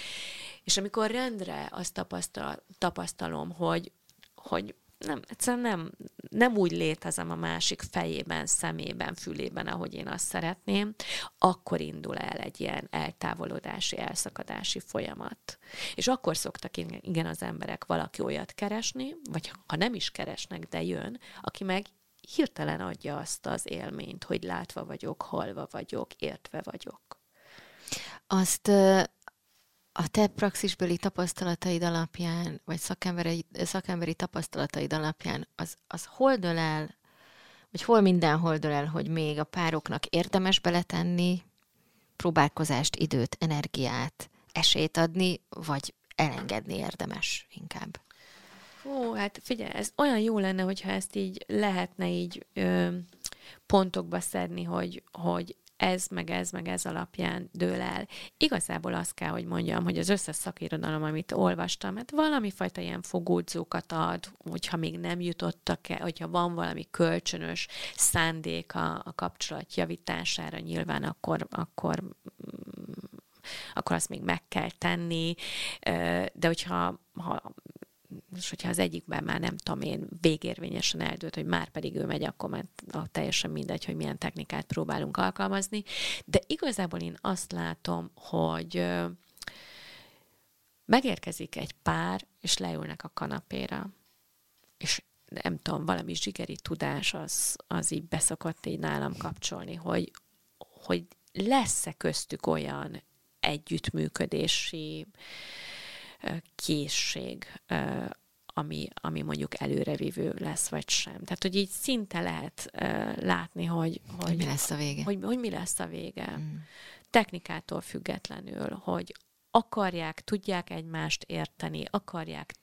és amikor rendre azt tapasztal, tapasztalom, hogy, hogy nem, egyszerűen nem, nem úgy létezem a másik fejében, szemében, fülében, ahogy én azt szeretném, akkor indul el egy ilyen eltávolodási, elszakadási folyamat. És akkor szoktak igen az emberek valaki olyat keresni, vagy ha nem is keresnek, de jön, aki meg hirtelen adja azt az élményt, hogy látva vagyok, halva vagyok, értve vagyok. Azt a te praxisbeli tapasztalataid alapján, vagy szakemberi, szakemberi tapasztalataid alapján, az, az hol dől el, vagy hol mindenhol dől el, hogy még a pároknak érdemes beletenni próbálkozást, időt, energiát, esélyt adni, vagy elengedni érdemes inkább? Ó, hát figyelj, ez olyan jó lenne, hogyha ezt így lehetne így ö, pontokba szedni, hogy, hogy ez, meg ez, meg ez alapján dől el. Igazából azt kell, hogy mondjam, hogy az összes szakirodalom, amit olvastam, hát valami fajta ilyen fogódzókat ad, hogyha még nem jutottak el, hogyha van valami kölcsönös szándék a, a kapcsolat javítására, nyilván akkor, akkor akkor azt még meg kell tenni, de hogyha ha és hogyha az egyikben már nem tudom én végérvényesen eldőlt, hogy már pedig ő megy, akkor már teljesen mindegy, hogy milyen technikát próbálunk alkalmazni. De igazából én azt látom, hogy megérkezik egy pár, és leülnek a kanapéra, és nem tudom, valami zsigeri tudás az, az így beszokott így nálam kapcsolni, hogy, hogy lesz-e köztük olyan együttműködési készség, ami, ami mondjuk előrevívő lesz, vagy sem. Tehát, hogy így szinte lehet uh, látni, hogy, hogy, hogy mi lesz a vége. Hogy, hogy mi lesz a vége. Mm. Technikától függetlenül, hogy akarják, tudják egymást érteni, akarják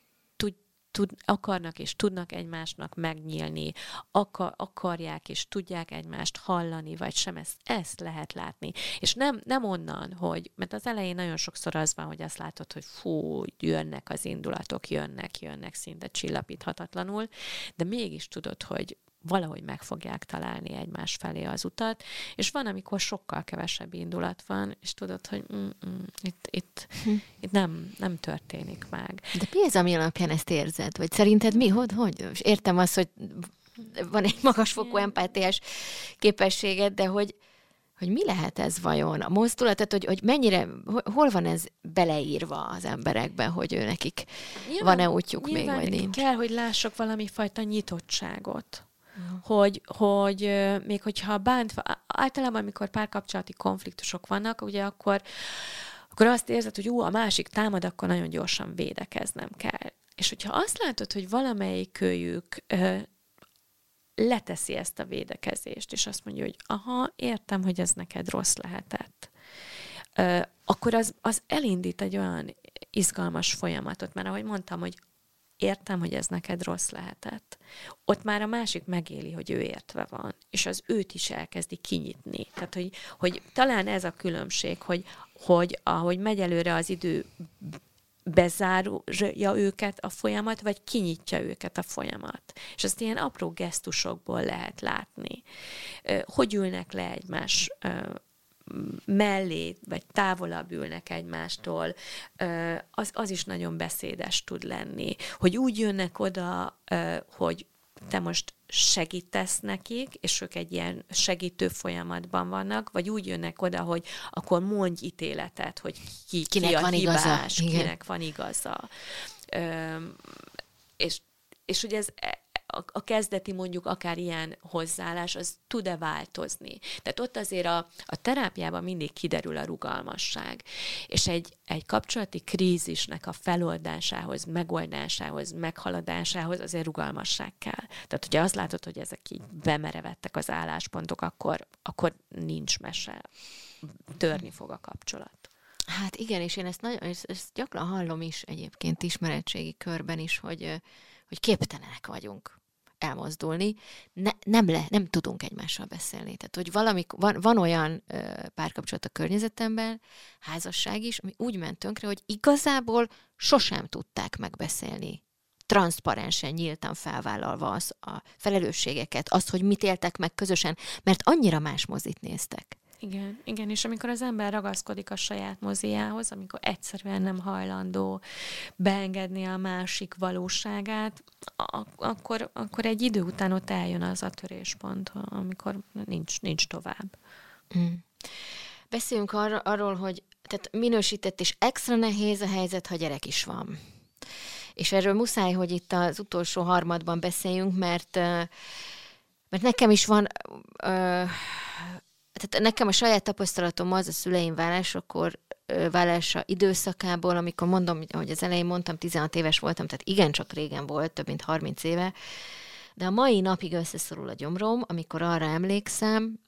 tud, akarnak és tudnak egymásnak megnyílni, akar, akarják és tudják egymást hallani, vagy sem, ezt, ezt lehet látni. És nem, nem onnan, hogy, mert az elején nagyon sokszor az van, hogy azt látod, hogy fú, jönnek az indulatok, jönnek, jönnek szinte csillapíthatatlanul, de mégis tudod, hogy valahogy meg fogják találni egymás felé az utat, és van, amikor sokkal kevesebb indulat van, és tudod, hogy mm-mm, itt, itt, hm. itt nem, nem történik meg. De mi az, ami alapján ezt érzed? Vagy szerinted mi? Hogy? hogy? És értem azt, hogy van egy magasfokú empátiás képességed, de hogy, hogy mi lehet ez vajon, a mozdulat, tehát hogy, hogy mennyire, hol van ez beleírva az emberekbe, hogy ő nekik van-e útjuk még, vagy nincs? kell, hogy lássak valami fajta nyitottságot. Hogy, hogy még hogyha bánt, általában amikor párkapcsolati konfliktusok vannak, ugye akkor, akkor azt érzed, hogy ú, a másik támad, akkor nagyon gyorsan védekeznem kell. És hogyha azt látod, hogy valamelyik kölyük leteszi ezt a védekezést, és azt mondja, hogy aha, értem, hogy ez neked rossz lehetett, akkor az, az elindít egy olyan izgalmas folyamatot, mert ahogy mondtam, hogy értem, hogy ez neked rossz lehetett. Ott már a másik megéli, hogy ő értve van, és az őt is elkezdi kinyitni. Tehát, hogy, hogy talán ez a különbség, hogy, hogy ahogy megy előre az idő, bezárja őket a folyamat, vagy kinyitja őket a folyamat. És ezt ilyen apró gesztusokból lehet látni. Hogy ülnek le egymás mellé, vagy távolabb ülnek egymástól, az, az is nagyon beszédes tud lenni. Hogy úgy jönnek oda, hogy te most segítesz nekik, és ők egy ilyen segítő folyamatban vannak, vagy úgy jönnek oda, hogy akkor mondj ítéletet, hogy ki, kinek ki a van hibás, igaza. kinek van igaza. Ö, és, és hogy ez a, a kezdeti mondjuk akár ilyen hozzáállás, az tud-e változni. Tehát ott azért a, a terápiában mindig kiderül a rugalmasság. És egy, egy kapcsolati krízisnek a feloldásához, megoldásához, meghaladásához azért rugalmasság kell. Tehát, hogyha azt látod, hogy ezek így bemerevettek az álláspontok, akkor, akkor nincs mese. Törni fog a kapcsolat. Hát igen, és én ezt, nagyon, ezt, ezt gyakran hallom is egyébként ismeretségi körben is, hogy, hogy képtelenek vagyunk elmozdulni, ne, nem, le, nem tudunk egymással beszélni. Tehát, hogy valami, van, van olyan ö, párkapcsolat a környezetemben, házasság is, ami úgy ment tönkre, hogy igazából sosem tudták megbeszélni transzparensen, nyíltan felvállalva az, a felelősségeket, azt, hogy mit éltek meg közösen, mert annyira más mozit néztek. Igen, igen, és amikor az ember ragaszkodik a saját moziához, amikor egyszerűen nem hajlandó beengedni a másik valóságát, akkor, akkor egy idő után ott eljön az a töréspont, amikor nincs, nincs tovább. Mm. Beszéljünk ar- arról, hogy tehát minősített és extra nehéz a helyzet, ha gyerek is van. És erről muszáj, hogy itt az utolsó harmadban beszéljünk, mert mert nekem is van tehát nekem a saját tapasztalatom az a szüleim vállásokor, vállása időszakából, amikor mondom, hogy az elején mondtam, 16 éves voltam, tehát igencsak régen volt, több mint 30 éve, de a mai napig összeszorul a gyomrom, amikor arra emlékszem,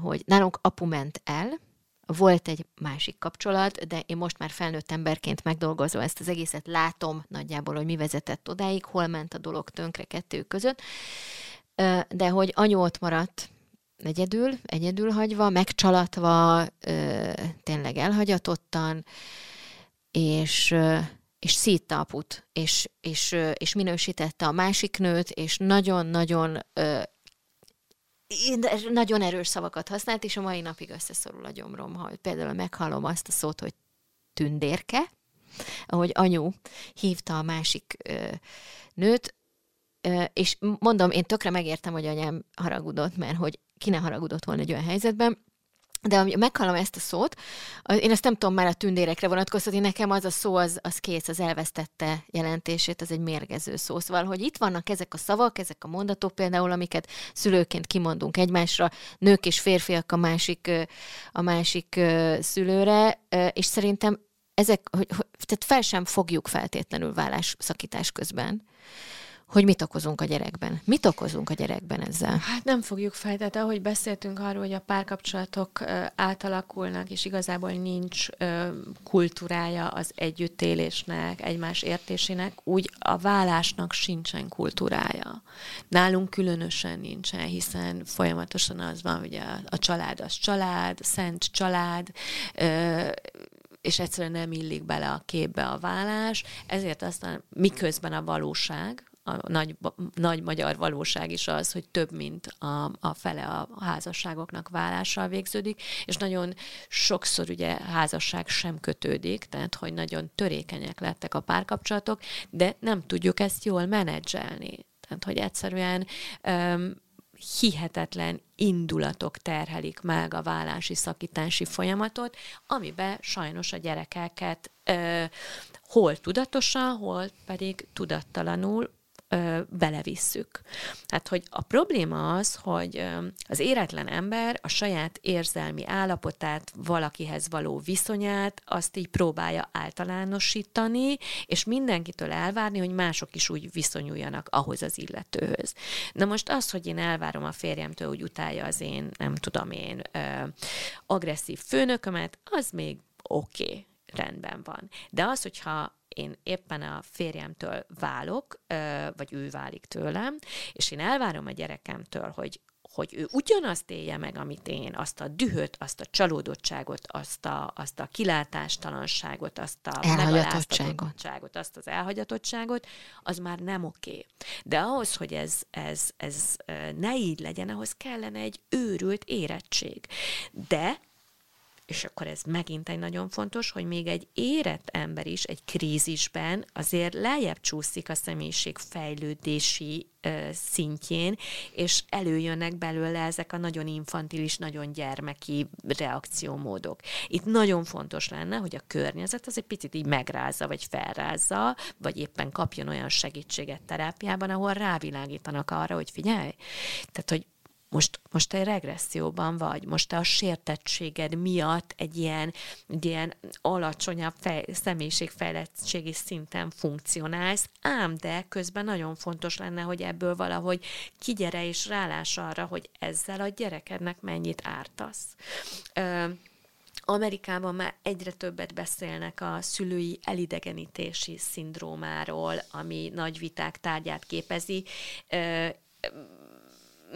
hogy nálunk apu ment el, volt egy másik kapcsolat, de én most már felnőtt emberként megdolgozva ezt az egészet látom nagyjából, hogy mi vezetett odáig, hol ment a dolog tönkre kettő között, de hogy anyu ott maradt, egyedül, egyedül hagyva, megcsalatva, ö, tényleg elhagyatottan, és, ö, és szítta aput, és, és, ö, és minősítette a másik nőt, és nagyon-nagyon nagyon erős szavakat használt, és a mai napig összeszorul a gyomrom, ha például meghallom azt a szót, hogy tündérke, ahogy anyu hívta a másik ö, nőt, és mondom, én tökre megértem, hogy anyám haragudott, mert hogy ki ne haragudott volna egy olyan helyzetben, de amikor meghallom ezt a szót, én ezt nem tudom már a tündérekre vonatkoztatni, nekem az a szó, az, az kész, az elvesztette jelentését, az egy mérgező szó. Szóval, hogy itt vannak ezek a szavak, ezek a mondatok például, amiket szülőként kimondunk egymásra, nők és férfiak a másik, a másik szülőre, és szerintem ezek, hogy, tehát fel sem fogjuk feltétlenül vállás szakítás közben hogy mit okozunk a gyerekben. Mit okozunk a gyerekben ezzel? Hát nem fogjuk fel, tehát ahogy beszéltünk arról, hogy a párkapcsolatok átalakulnak, és igazából nincs kultúrája az együttélésnek, egymás értésének, úgy a vállásnak sincsen kultúrája. Nálunk különösen nincsen, hiszen folyamatosan az van, hogy a, a család az család, szent család, és egyszerűen nem illik bele a képbe a vállás, ezért aztán miközben a valóság, a nagy, nagy magyar valóság is az, hogy több, mint a, a fele a házasságoknak vállással végződik, és nagyon sokszor ugye házasság sem kötődik, tehát hogy nagyon törékenyek lettek a párkapcsolatok, de nem tudjuk ezt jól menedzselni. Tehát, hogy egyszerűen um, hihetetlen indulatok terhelik meg a vállási szakítási folyamatot, amiben sajnos a gyerekeket ö, hol tudatosan, hol pedig tudattalanul belevisszük. Hát, hogy a probléma az, hogy az éretlen ember a saját érzelmi állapotát, valakihez való viszonyát, azt így próbálja általánosítani, és mindenkitől elvárni, hogy mások is úgy viszonyuljanak ahhoz az illetőhöz. Na most az, hogy én elvárom a férjemtől, hogy utálja az én, nem tudom én, agresszív főnökömet, az még oké. Okay rendben van. De az, hogyha én éppen a férjemtől válok, vagy ő válik tőlem, és én elvárom a gyerekemtől, hogy hogy ő ugyanazt élje meg, amit én, azt a dühöt, azt a csalódottságot, azt a, azt a kilátástalanságot, azt a elhagyatottságot, azt az elhagyatottságot, az már nem oké. Okay. De ahhoz, hogy ez, ez, ez ne így legyen, ahhoz kellene egy őrült érettség. De és akkor ez megint egy nagyon fontos, hogy még egy érett ember is egy krízisben azért lejjebb csúszik a személyiség fejlődési ö, szintjén, és előjönnek belőle ezek a nagyon infantilis, nagyon gyermeki reakciómódok. Itt nagyon fontos lenne, hogy a környezet az egy picit így megrázza, vagy felrázza, vagy éppen kapjon olyan segítséget terápiában, ahol rávilágítanak arra, hogy figyelj, tehát, hogy most, most te regresszióban vagy, most te a sértettséged miatt egy ilyen, egy ilyen alacsonyabb fej, személyiségfejlettségi szinten funkcionálsz, ám de közben nagyon fontos lenne, hogy ebből valahogy kigyere és rálás arra, hogy ezzel a gyerekednek mennyit ártasz. Ö, Amerikában már egyre többet beszélnek a szülői elidegenítési szindrómáról, ami nagy viták tárgyát képezi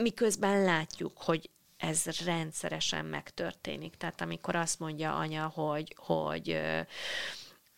miközben látjuk, hogy ez rendszeresen megtörténik. Tehát amikor azt mondja anya, hogy, hogy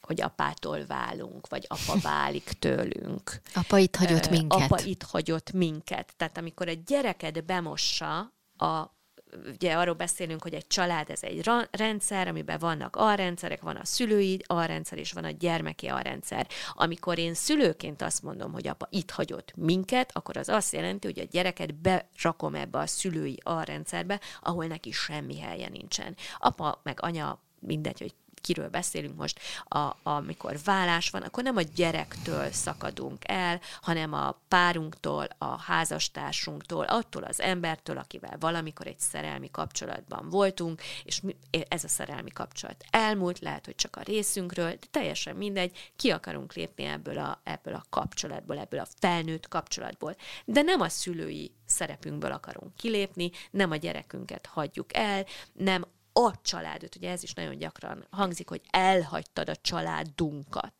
hogy apától válunk, vagy apa válik tőlünk. Apa itt hagyott minket. Apa itt hagyott minket. Tehát amikor egy gyereked bemossa a ugye arról beszélünk, hogy egy család ez egy rendszer, amiben vannak alrendszerek, van a szülői alrendszer, és van a gyermeki alrendszer. Amikor én szülőként azt mondom, hogy apa itt hagyott minket, akkor az azt jelenti, hogy a gyereket berakom ebbe a szülői alrendszerbe, ahol neki semmi helye nincsen. Apa meg anya mindegy, hogy kiről beszélünk most, a, amikor vállás van, akkor nem a gyerektől szakadunk el, hanem a párunktól, a házastársunktól, attól az embertől, akivel valamikor egy szerelmi kapcsolatban voltunk, és ez a szerelmi kapcsolat elmúlt, lehet, hogy csak a részünkről, de teljesen mindegy, ki akarunk lépni ebből a, ebből a kapcsolatból, ebből a felnőtt kapcsolatból. De nem a szülői szerepünkből akarunk kilépni, nem a gyerekünket hagyjuk el, nem a családot, ugye ez is nagyon gyakran hangzik, hogy elhagytad a családunkat.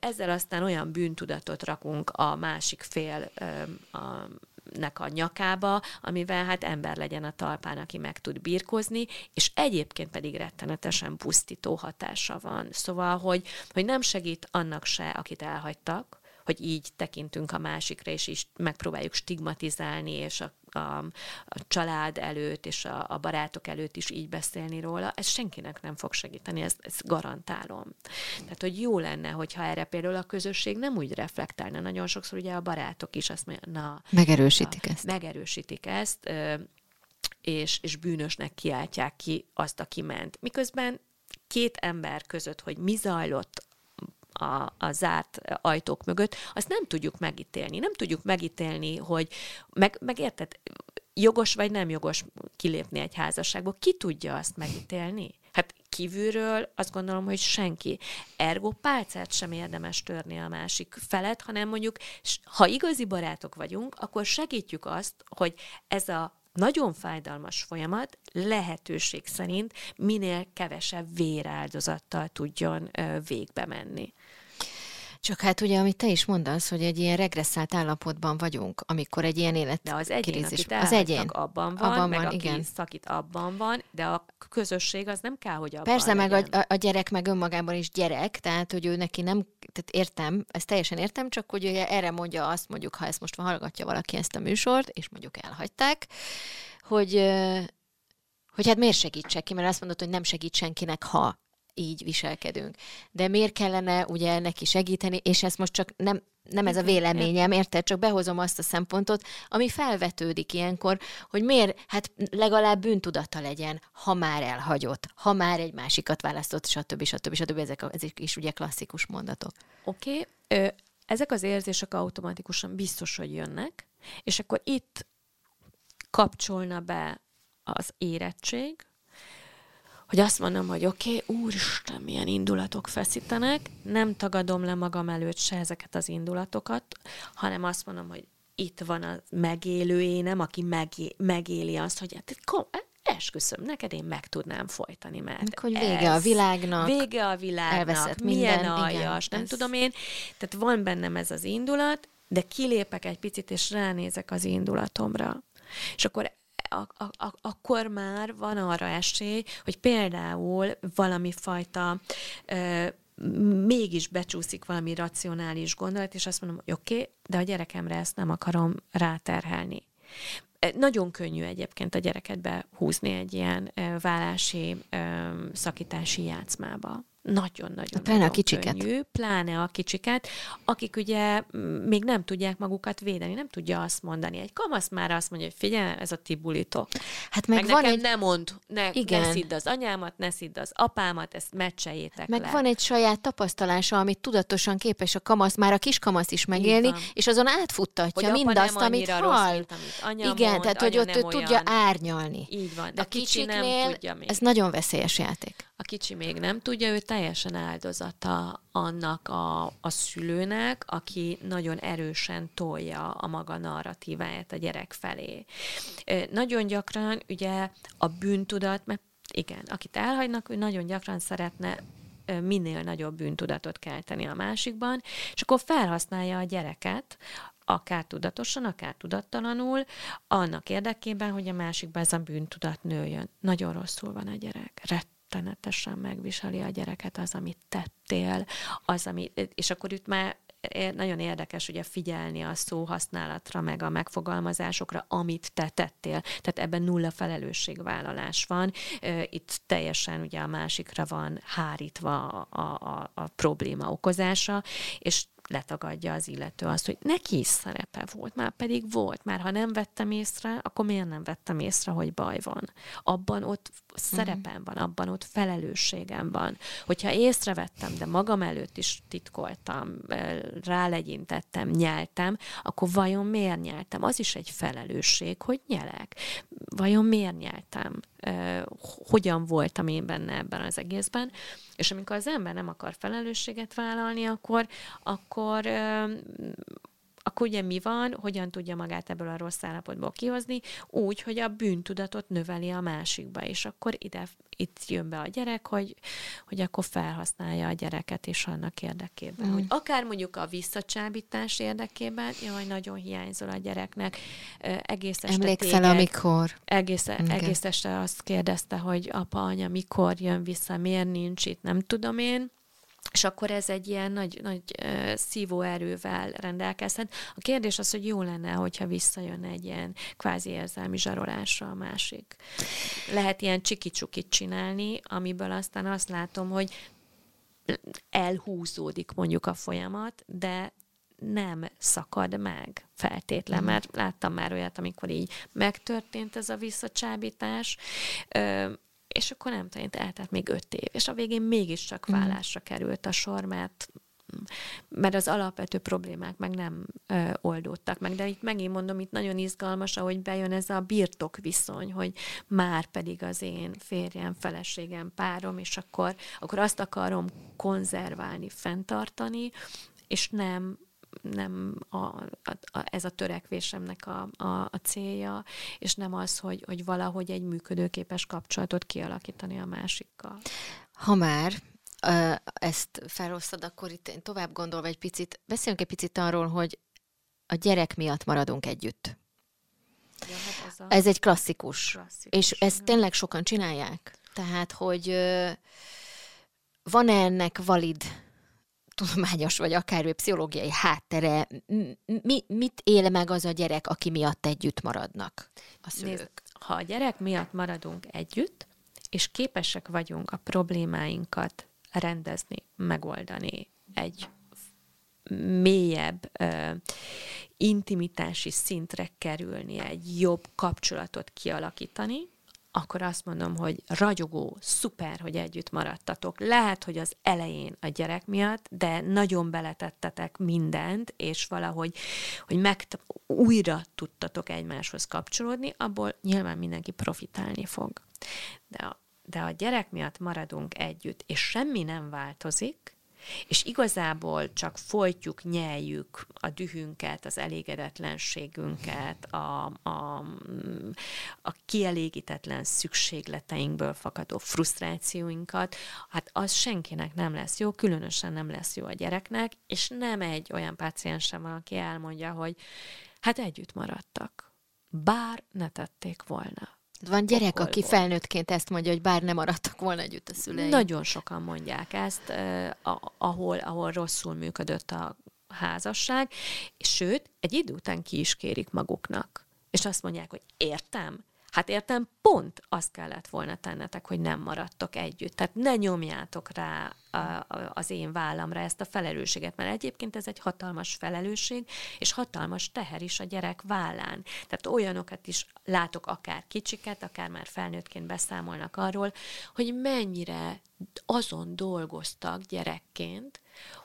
Ezzel aztán olyan bűntudatot rakunk a másik fél a nek a nyakába, amivel hát ember legyen a talpán, aki meg tud birkozni, és egyébként pedig rettenetesen pusztító hatása van. Szóval, hogy, hogy nem segít annak se, akit elhagytak, hogy így tekintünk a másikra, és is megpróbáljuk stigmatizálni, és a a, a család előtt és a, a barátok előtt is így beszélni róla, ez senkinek nem fog segíteni, ezt, ezt garantálom. Tehát, hogy jó lenne, hogyha erre például a közösség nem úgy reflektálna. Nagyon sokszor ugye a barátok is azt mondja, na... Megerősítik na, ezt. Megerősítik ezt, és, és bűnösnek kiáltják ki azt, aki ment. Miközben két ember között, hogy mi zajlott a, a zárt ajtók mögött, azt nem tudjuk megítélni. Nem tudjuk megítélni, hogy meg, meg jogos vagy nem jogos kilépni egy házasságból. Ki tudja azt megítélni? Hát kívülről azt gondolom, hogy senki. Ergo pálcát sem érdemes törni a másik felet, hanem mondjuk, ha igazi barátok vagyunk, akkor segítjük azt, hogy ez a nagyon fájdalmas folyamat lehetőség szerint minél kevesebb véráldozattal tudjon végbe menni. Csak hát ugye, amit te is mondasz, hogy egy ilyen regresszált állapotban vagyunk, amikor egy ilyen élet De az egyén, akit az egyén abban van, abban meg van, aki igen. szakít abban van, de a közösség az nem kell, hogy abban Persze, legyen. meg a, a gyerek meg önmagában is gyerek, tehát hogy ő neki nem, tehát értem, ezt teljesen értem, csak hogy ugye erre mondja azt, mondjuk, ha ezt most hallgatja valaki ezt a műsort, és mondjuk elhagyták, hogy hogy hát miért segítsek ki, mert azt mondod, hogy nem segít senkinek, ha így viselkedünk. De miért kellene ugye neki segíteni, és ezt most csak nem, nem ez a véleményem, érted? Csak behozom azt a szempontot, ami felvetődik ilyenkor, hogy miért, hát legalább bűntudata legyen, ha már elhagyott, ha már egy másikat választott, stb. stb. stb. Ezek, a, ezek is ugye klasszikus mondatok. Oké, okay. ezek az érzések automatikusan biztos, hogy jönnek, és akkor itt kapcsolna be az érettség, hogy azt mondom, hogy oké, okay, úristen, milyen indulatok feszítenek, nem tagadom le magam előtt se ezeket az indulatokat, hanem azt mondom, hogy itt van a megélő énem, aki megé- megéli azt, hogy hát, esküszöm, neked én meg tudnám folytani, mert hogy vége ez, a világnak. Vége a világnak, elveszett milyen minden, aljas, igen, nem ez... tudom én. Tehát van bennem ez az indulat, de kilépek egy picit, és ránézek az indulatomra. És akkor akkor már van arra esély, hogy például valami fajta mégis becsúszik valami racionális gondolat, és azt mondom, hogy oké, okay, de a gyerekemre ezt nem akarom ráterhelni. Nagyon könnyű egyébként a gyereket behúzni egy ilyen vállási, szakítási játszmába nagyon-nagyon pláne a kicsiket. Könnyű, pláne a kicsiket, akik ugye még nem tudják magukat védeni, nem tudja azt mondani. Egy kamasz már azt mondja, hogy figyelj, ez a ti bulitok. Hát meg, meg van nekem egy... ne mond, ne, Igen. ne szidd az anyámat, ne szidd az apámat, ezt meccseljétek Meg le. van egy saját tapasztalása, amit tudatosan képes a kamasz, már a kiskamasz is megélni, és azon átfuttatja hogy mindazt, amit hall. Rossz, amit Igen, mond, tehát hogy ott ő tudja árnyalni. Így van, de a kicsi nem tudja még. Ez nagyon veszélyes játék. A kicsi még nem tudja, ő teljesen áldozata annak a, a szülőnek, aki nagyon erősen tolja a maga narratíváját a gyerek felé. Nagyon gyakran ugye a bűntudat, mert igen, akit elhagynak, ő nagyon gyakran szeretne minél nagyobb bűntudatot kelteni a másikban, és akkor felhasználja a gyereket, akár tudatosan, akár tudattalanul, annak érdekében, hogy a másikban ez a bűntudat nőjön. Nagyon rosszul van a gyerek, rettenetesen megviseli a gyereket az, amit tettél, az, ami, és akkor itt már nagyon érdekes ugye figyelni a szó használatra, meg a megfogalmazásokra, amit te tettél. Tehát ebben nulla felelősségvállalás van. Itt teljesen ugye a másikra van hárítva a, a, a probléma okozása, és letagadja az illető azt, hogy neki is szerepe volt, már pedig volt, már ha nem vettem észre, akkor miért nem vettem észre, hogy baj van? Abban ott szerepem van, abban ott felelősségem van. Hogyha észrevettem, de magam előtt is titkoltam, rálegyintettem, nyeltem, akkor vajon miért nyeltem? Az is egy felelősség, hogy nyelek. Vajon miért nyeltem? hogyan voltam én benne ebben az egészben. És amikor az ember nem akar felelősséget vállalni, akkor, akkor akkor ugye mi van, hogyan tudja magát ebből a rossz állapotból kihozni, úgy, hogy a bűntudatot növeli a másikba, és akkor ide, itt jön be a gyerek, hogy, hogy akkor felhasználja a gyereket is annak érdekében. Mm. Hogy akár mondjuk a visszacsábítás érdekében, jaj, nagyon hiányzol a gyereknek, egész este Emlékszel, téged, amikor? Egész, egész este azt kérdezte, hogy apa, anya, mikor jön vissza, miért nincs itt, nem tudom én, és akkor ez egy ilyen nagy, nagy szívó erővel rendelkezhet. A kérdés az, hogy jó lenne, hogyha visszajön egy ilyen kvázi érzelmi zsarolásra a másik. Lehet ilyen csiki-csukit csinálni, amiből aztán azt látom, hogy elhúzódik mondjuk a folyamat, de nem szakad meg feltétlen, mm. mert láttam már olyat, amikor így megtörtént ez a visszacsábítás, és akkor nem tudom, eltelt még öt év, és a végén mégiscsak mhm. vállásra került a sor, mert mert az alapvető problémák meg nem ö, oldódtak meg. De itt megint mondom, itt nagyon izgalmas, ahogy bejön ez a birtok viszony, hogy már pedig az én férjem, feleségem, párom, és akkor, akkor azt akarom konzerválni, fenntartani, és nem nem a, a, a, ez a törekvésemnek a, a, a célja, és nem az, hogy, hogy valahogy egy működőképes kapcsolatot kialakítani a másikkal. Ha már ezt felhoztad, akkor itt én tovább gondolva egy picit, beszéljünk egy picit arról, hogy a gyerek miatt maradunk együtt. Ja, hát ez, a ez egy klasszikus, klasszikus és ezt tényleg sokan csinálják. Tehát, hogy van-e ennek valid tudományos vagy akár pszichológiai háttere, mi, mit él meg az a gyerek, aki miatt együtt maradnak a szülők? Nézd, ha a gyerek miatt maradunk együtt, és képesek vagyunk a problémáinkat rendezni, megoldani egy mélyebb ö, intimitási szintre kerülni, egy jobb kapcsolatot kialakítani, akkor azt mondom, hogy ragyogó, szuper, hogy együtt maradtatok. Lehet, hogy az elején a gyerek miatt, de nagyon beletettetek mindent, és valahogy, hogy meg újra tudtatok egymáshoz kapcsolódni, abból nyilván mindenki profitálni fog. De a, de a gyerek miatt maradunk együtt, és semmi nem változik, és igazából csak folytjuk, nyeljük a dühünket, az elégedetlenségünket, a, a, a kielégítetlen szükségleteinkből fakadó frusztrációinkat, hát az senkinek nem lesz jó, különösen nem lesz jó a gyereknek, és nem egy olyan páciensem van, aki elmondja, hogy hát együtt maradtak, bár ne tették volna van gyerek, aki felnőttként ezt mondja, hogy bár nem maradtak volna együtt a szüleim. Nagyon sokan mondják ezt, ahol, ahol rosszul működött a házasság, sőt, egy idő után ki is kérik maguknak. És azt mondják, hogy értem, Hát értem, pont azt kellett volna tennetek, hogy nem maradtok együtt. Tehát ne nyomjátok rá az én vállamra ezt a felelősséget, mert egyébként ez egy hatalmas felelősség, és hatalmas teher is a gyerek vállán. Tehát olyanokat is látok, akár kicsiket, akár már felnőttként beszámolnak arról, hogy mennyire azon dolgoztak gyerekként,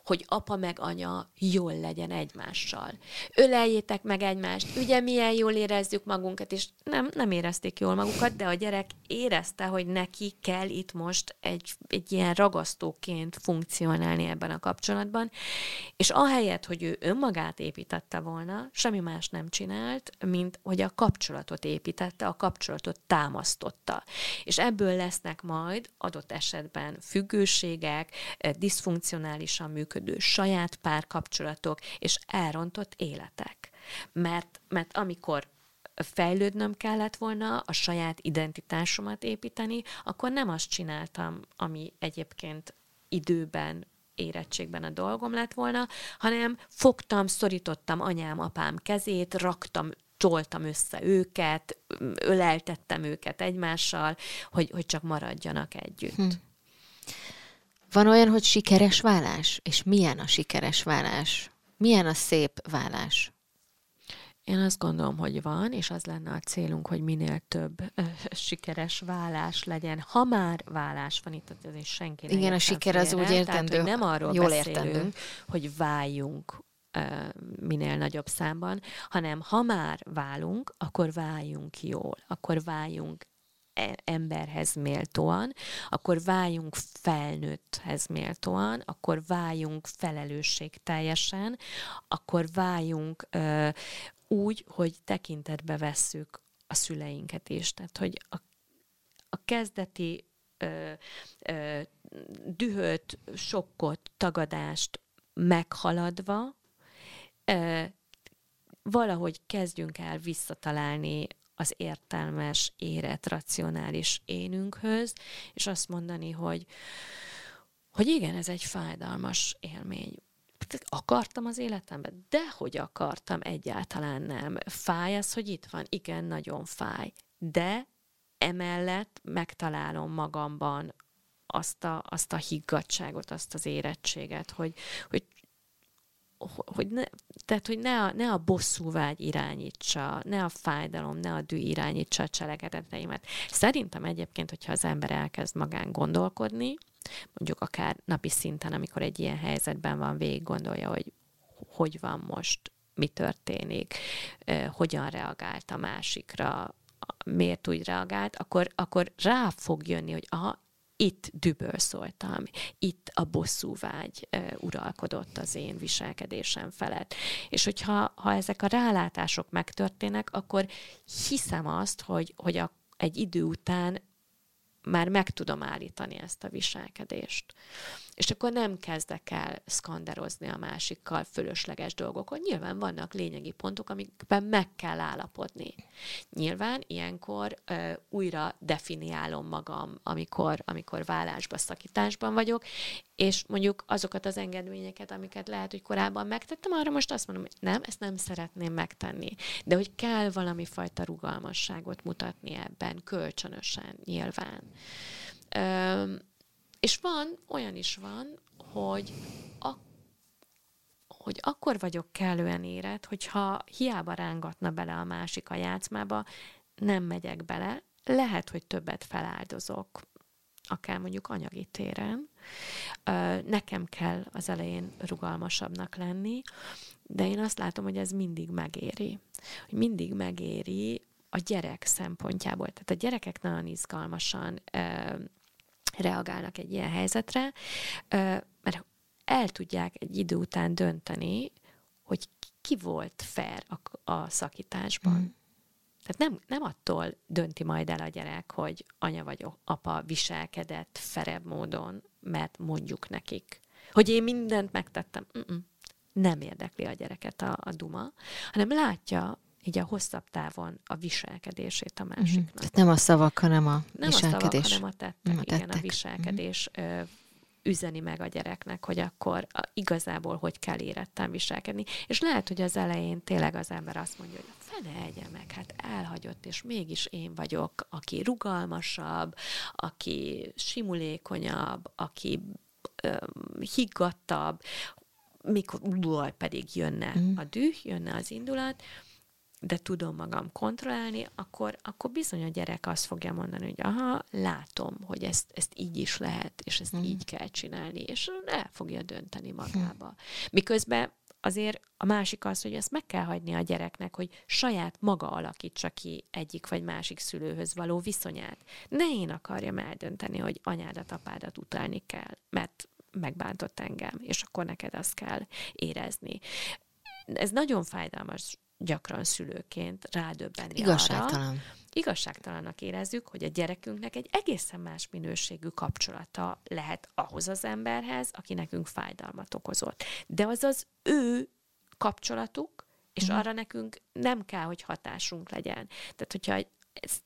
hogy apa meg anya jól legyen egymással. Öleljétek meg egymást, ugye milyen jól érezzük magunkat, és nem, nem érezték jól magukat, de a gyerek érezte, hogy neki kell itt most egy, egy ilyen ragasztóként funkcionálni ebben a kapcsolatban, és ahelyett, hogy ő önmagát építette volna, semmi más nem csinált, mint hogy a kapcsolatot építette, a kapcsolatot támasztotta. És ebből lesznek majd adott esetben függőségek, diszfunkcionálisan működő működő saját párkapcsolatok és elrontott életek. Mert, mert amikor fejlődnöm kellett volna, a saját identitásomat építeni, akkor nem azt csináltam, ami egyébként időben érettségben a dolgom lett volna, hanem fogtam, szorítottam anyám, apám kezét, raktam toltam össze őket, öleltettem őket egymással, hogy, hogy csak maradjanak együtt. Hm. Van olyan, hogy sikeres vállás? És milyen a sikeres vállás? Milyen a szép vállás? Én azt gondolom, hogy van, és az lenne a célunk, hogy minél több ö, sikeres vállás legyen. Ha már vállás van itt, az is senki Igen, a siker félre, az úgy értendő. Tehát, nem arról jól beszélünk, értendő. hogy váljunk ö, minél nagyobb számban, hanem ha már válunk, akkor váljunk jól, akkor váljunk emberhez méltóan, akkor váljunk felnőtthez méltóan, akkor váljunk teljesen, akkor váljunk ö, úgy, hogy tekintetbe vesszük a szüleinket is. Tehát, hogy a, a kezdeti ö, ö, dühöt, sokkot, tagadást meghaladva, ö, valahogy kezdjünk el visszatalálni az értelmes, érett, racionális énünkhöz, és azt mondani, hogy, hogy igen, ez egy fájdalmas élmény. Akartam az életemben? De hogy akartam, egyáltalán nem. Fáj az, hogy itt van? Igen, nagyon fáj. De emellett megtalálom magamban azt a, azt a higgadságot, azt az érettséget, hogy, hogy hogy ne, tehát, hogy ne a, ne a vágy irányítsa, ne a fájdalom, ne a dű irányítsa a cselekedeteimet. Szerintem egyébként, hogyha az ember elkezd magán gondolkodni, mondjuk akár napi szinten, amikor egy ilyen helyzetben van, végig gondolja, hogy hogy van most, mi történik, hogyan reagált a másikra, miért úgy reagált, akkor, akkor rá fog jönni, hogy aha, itt düböl szóltam, itt a bosszúvágy e, uralkodott az én viselkedésem felett. És hogyha ha ezek a rálátások megtörténnek, akkor hiszem azt, hogy, hogy a, egy idő után már meg tudom állítani ezt a viselkedést. És akkor nem kezdek el szkanderozni a másikkal fölösleges dolgokon. Nyilván vannak lényegi pontok, amikben meg kell állapodni. Nyilván ilyenkor ö, újra definiálom magam, amikor, amikor vállásban, szakításban vagyok, és mondjuk azokat az engedményeket, amiket lehet, hogy korábban megtettem, arra most azt mondom, hogy nem, ezt nem szeretném megtenni. De hogy kell valami fajta rugalmasságot mutatni ebben, kölcsönösen, nyilván. Ö, és van, olyan is van, hogy a, hogy akkor vagyok kellően érett, hogyha hiába rángatna bele a másik a játszmába, nem megyek bele, lehet, hogy többet feláldozok, akár mondjuk anyagi téren. Nekem kell az elején rugalmasabbnak lenni, de én azt látom, hogy ez mindig megéri. Hogy mindig megéri a gyerek szempontjából. Tehát a gyerekek nagyon izgalmasan reagálnak egy ilyen helyzetre, mert el tudják egy idő után dönteni, hogy ki volt fair a, a szakításban. Mm. Tehát nem, nem attól dönti majd el a gyerek, hogy anya vagy apa viselkedett ferebb módon, mert mondjuk nekik, hogy én mindent megtettem. Mm-mm. Nem érdekli a gyereket a, a duma, hanem látja így a hosszabb távon a viselkedését a mhm. másiknak. Tehát nem a szavak, hanem a nem viselkedés. Nem a szavak, hanem a tettek, nem a tettek. igen, a viselkedés mm-hmm. üzeni meg a gyereknek, hogy akkor a, igazából hogy kell éretten viselkedni. És lehet, hogy az elején tényleg az ember azt mondja, hogy fene egye meg, hát elhagyott, és mégis én vagyok, aki rugalmasabb, aki simulékonyabb, aki higgadtabb, mikor pedig jönne mm. a düh, jönne az indulat, de tudom magam kontrollálni, akkor, akkor bizony a gyerek azt fogja mondani, hogy aha, látom, hogy ezt, ezt így is lehet, és ezt mm. így kell csinálni, és el fogja dönteni magába. Miközben azért a másik az, hogy ezt meg kell hagyni a gyereknek, hogy saját maga alakítsa ki egyik vagy másik szülőhöz való viszonyát. Ne én akarjam eldönteni, hogy anyádat, apádat utálni kell, mert megbántott engem, és akkor neked azt kell érezni. Ez nagyon fájdalmas gyakran szülőként rádöbbenni Igazságtalan. arra, igazságtalannak érezzük, hogy a gyerekünknek egy egészen más minőségű kapcsolata lehet ahhoz az emberhez, aki nekünk fájdalmat okozott. De az az ő kapcsolatuk, és mm. arra nekünk nem kell, hogy hatásunk legyen. Tehát, hogyha ez,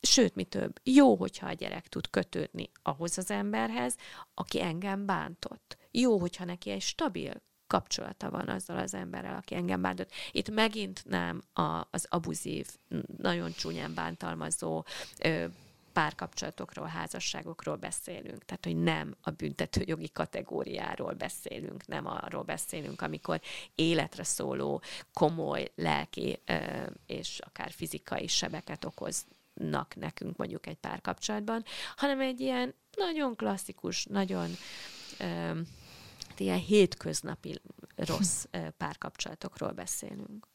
sőt, mi több, jó, hogyha a gyerek tud kötődni ahhoz az emberhez, aki engem bántott. Jó, hogyha neki egy stabil kapcsolata van azzal az emberrel, aki engem bántott. Itt megint nem a, az abuzív, nagyon csúnyán bántalmazó ö, párkapcsolatokról, házasságokról beszélünk. Tehát, hogy nem a büntetőjogi kategóriáról beszélünk, nem arról beszélünk, amikor életre szóló, komoly lelki ö, és akár fizikai sebeket okoznak nekünk mondjuk egy párkapcsolatban, hanem egy ilyen nagyon klasszikus, nagyon ö, ilyen hétköznapi rossz párkapcsolatokról beszélünk.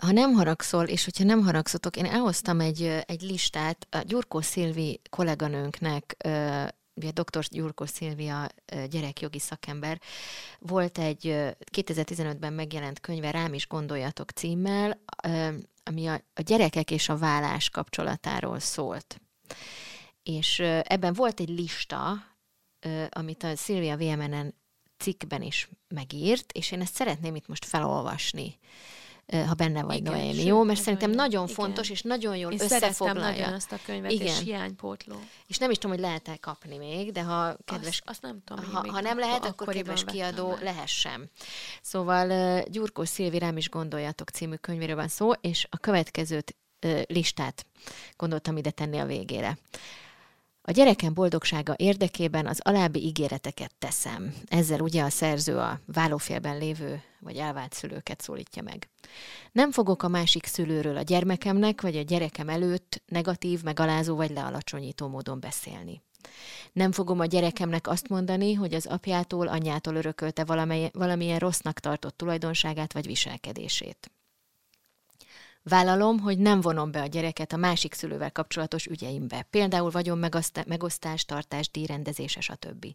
Ha nem haragszol, és hogyha nem haragszotok, én elhoztam egy, egy listát a Gyurkó Szilvi kolléganőnknek, ugye dr. Gyurkó Szilvia gyerekjogi szakember, volt egy 2015-ben megjelent könyve, Rám is gondoljatok címmel, ami a, a gyerekek és a vállás kapcsolatáról szólt. És ebben volt egy lista, amit a Szilvia VMN-en cikkben is megírt, és én ezt szeretném itt most felolvasni ha benne vagy igen, Noémi, jó? Mert szerintem nagyon, nagyon fontos, és nagyon jól Én összefoglalja. nagyon azt a könyvet, igen. és hiánypótló. És nem is tudom, hogy lehet-e kapni még, de ha kedves... Azt, azt nem tudom. Ha, ha nem lehet, akkor kedves kiadó lehessen. Szóval Gyurkó Szilvi rám is gondoljatok című könyvéről van szó, és a következőt listát gondoltam ide tenni a végére. A gyerekem boldogsága érdekében az alábbi ígéreteket teszem. Ezzel ugye a szerző a vállófélben lévő vagy elvált szülőket szólítja meg. Nem fogok a másik szülőről a gyermekemnek vagy a gyerekem előtt negatív, megalázó vagy lealacsonyító módon beszélni. Nem fogom a gyerekemnek azt mondani, hogy az apjától, anyjától örökölte valamilyen rossznak tartott tulajdonságát vagy viselkedését. Vállalom, hogy nem vonom be a gyereket a másik szülővel kapcsolatos ügyeimbe, például vagyon megosztás, tartás, díjrendezése, stb.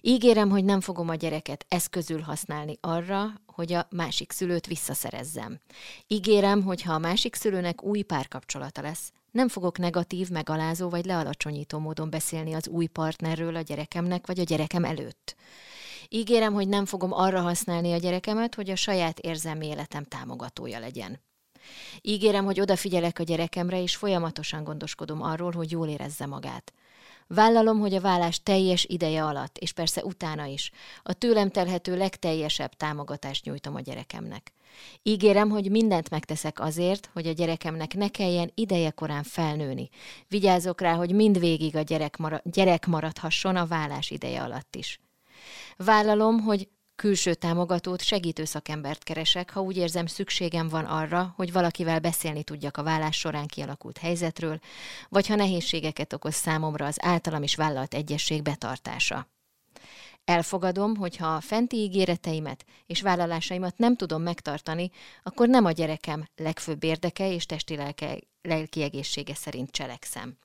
Ígérem, hogy nem fogom a gyereket eszközül használni arra, hogy a másik szülőt visszaszerezzem. Ígérem, hogy ha a másik szülőnek új párkapcsolata lesz, Nem fogok negatív, megalázó vagy lealacsonyító módon beszélni az új partnerről a gyerekemnek vagy a gyerekem előtt. Ígérem, hogy nem fogom arra használni a gyerekemet, hogy a saját érzelmi életem támogatója legyen. Ígérem, hogy odafigyelek a gyerekemre, és folyamatosan gondoskodom arról, hogy jól érezze magát. Vállalom, hogy a vállás teljes ideje alatt, és persze utána is, a tőlem telhető legteljesebb támogatást nyújtom a gyerekemnek. Ígérem, hogy mindent megteszek azért, hogy a gyerekemnek ne kelljen ideje korán felnőni. Vigyázok rá, hogy mindvégig a gyerek, marad, gyerek maradhasson a vállás ideje alatt is. Vállalom, hogy külső támogatót, segítő szakembert keresek, ha úgy érzem szükségem van arra, hogy valakivel beszélni tudjak a vállás során kialakult helyzetről, vagy ha nehézségeket okoz számomra az általam is vállalt egyesség betartása. Elfogadom, hogy ha a fenti ígéreteimet és vállalásaimat nem tudom megtartani, akkor nem a gyerekem legfőbb érdeke és testi lelke, lelki egészsége szerint cselekszem.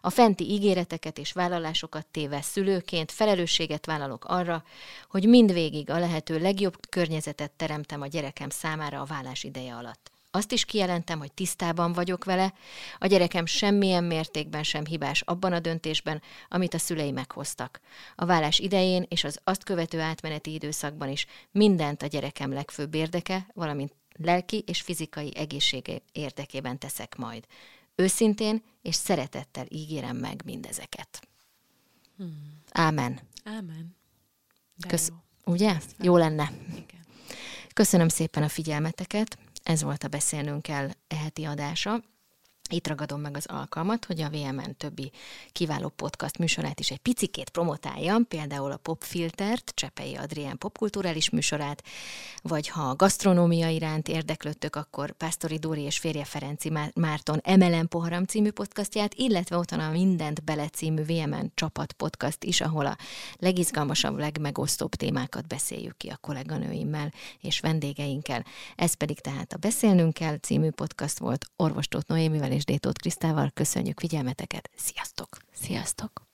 A fenti ígéreteket és vállalásokat téve szülőként felelősséget vállalok arra, hogy mindvégig a lehető legjobb környezetet teremtem a gyerekem számára a vállás ideje alatt. Azt is kijelentem, hogy tisztában vagyok vele, a gyerekem semmilyen mértékben sem hibás abban a döntésben, amit a szülei meghoztak. A vállás idején és az azt követő átmeneti időszakban is mindent a gyerekem legfőbb érdeke, valamint lelki és fizikai egészsége érdekében teszek majd. Őszintén és szeretettel ígérem meg mindezeket. Hmm. Ámen. Ámen. Kösz- jó. Ugye? Jó lenne. Igen. Köszönöm szépen a figyelmeteket. Ez volt a Beszélnünk kell eheti adása. Itt ragadom meg az alkalmat, hogy a VMN többi kiváló podcast műsorát is egy picikét promotáljam, például a Popfiltert, Csepei Adrián popkulturális műsorát, vagy ha a gasztronómia iránt érdeklődtök, akkor Pásztori Dóri és férje Ferenci Márton Emelem Poharam című podcastját, illetve ott a Mindent Bele című VMN csapat podcast is, ahol a legizgalmasabb, legmegosztóbb témákat beszéljük ki a kolléganőimmel és vendégeinkkel. Ez pedig tehát a Beszélnünk kell című podcast volt Orvostót Noémivel és Détót Krisztával. Köszönjük figyelmeteket, sziasztok! Sziasztok!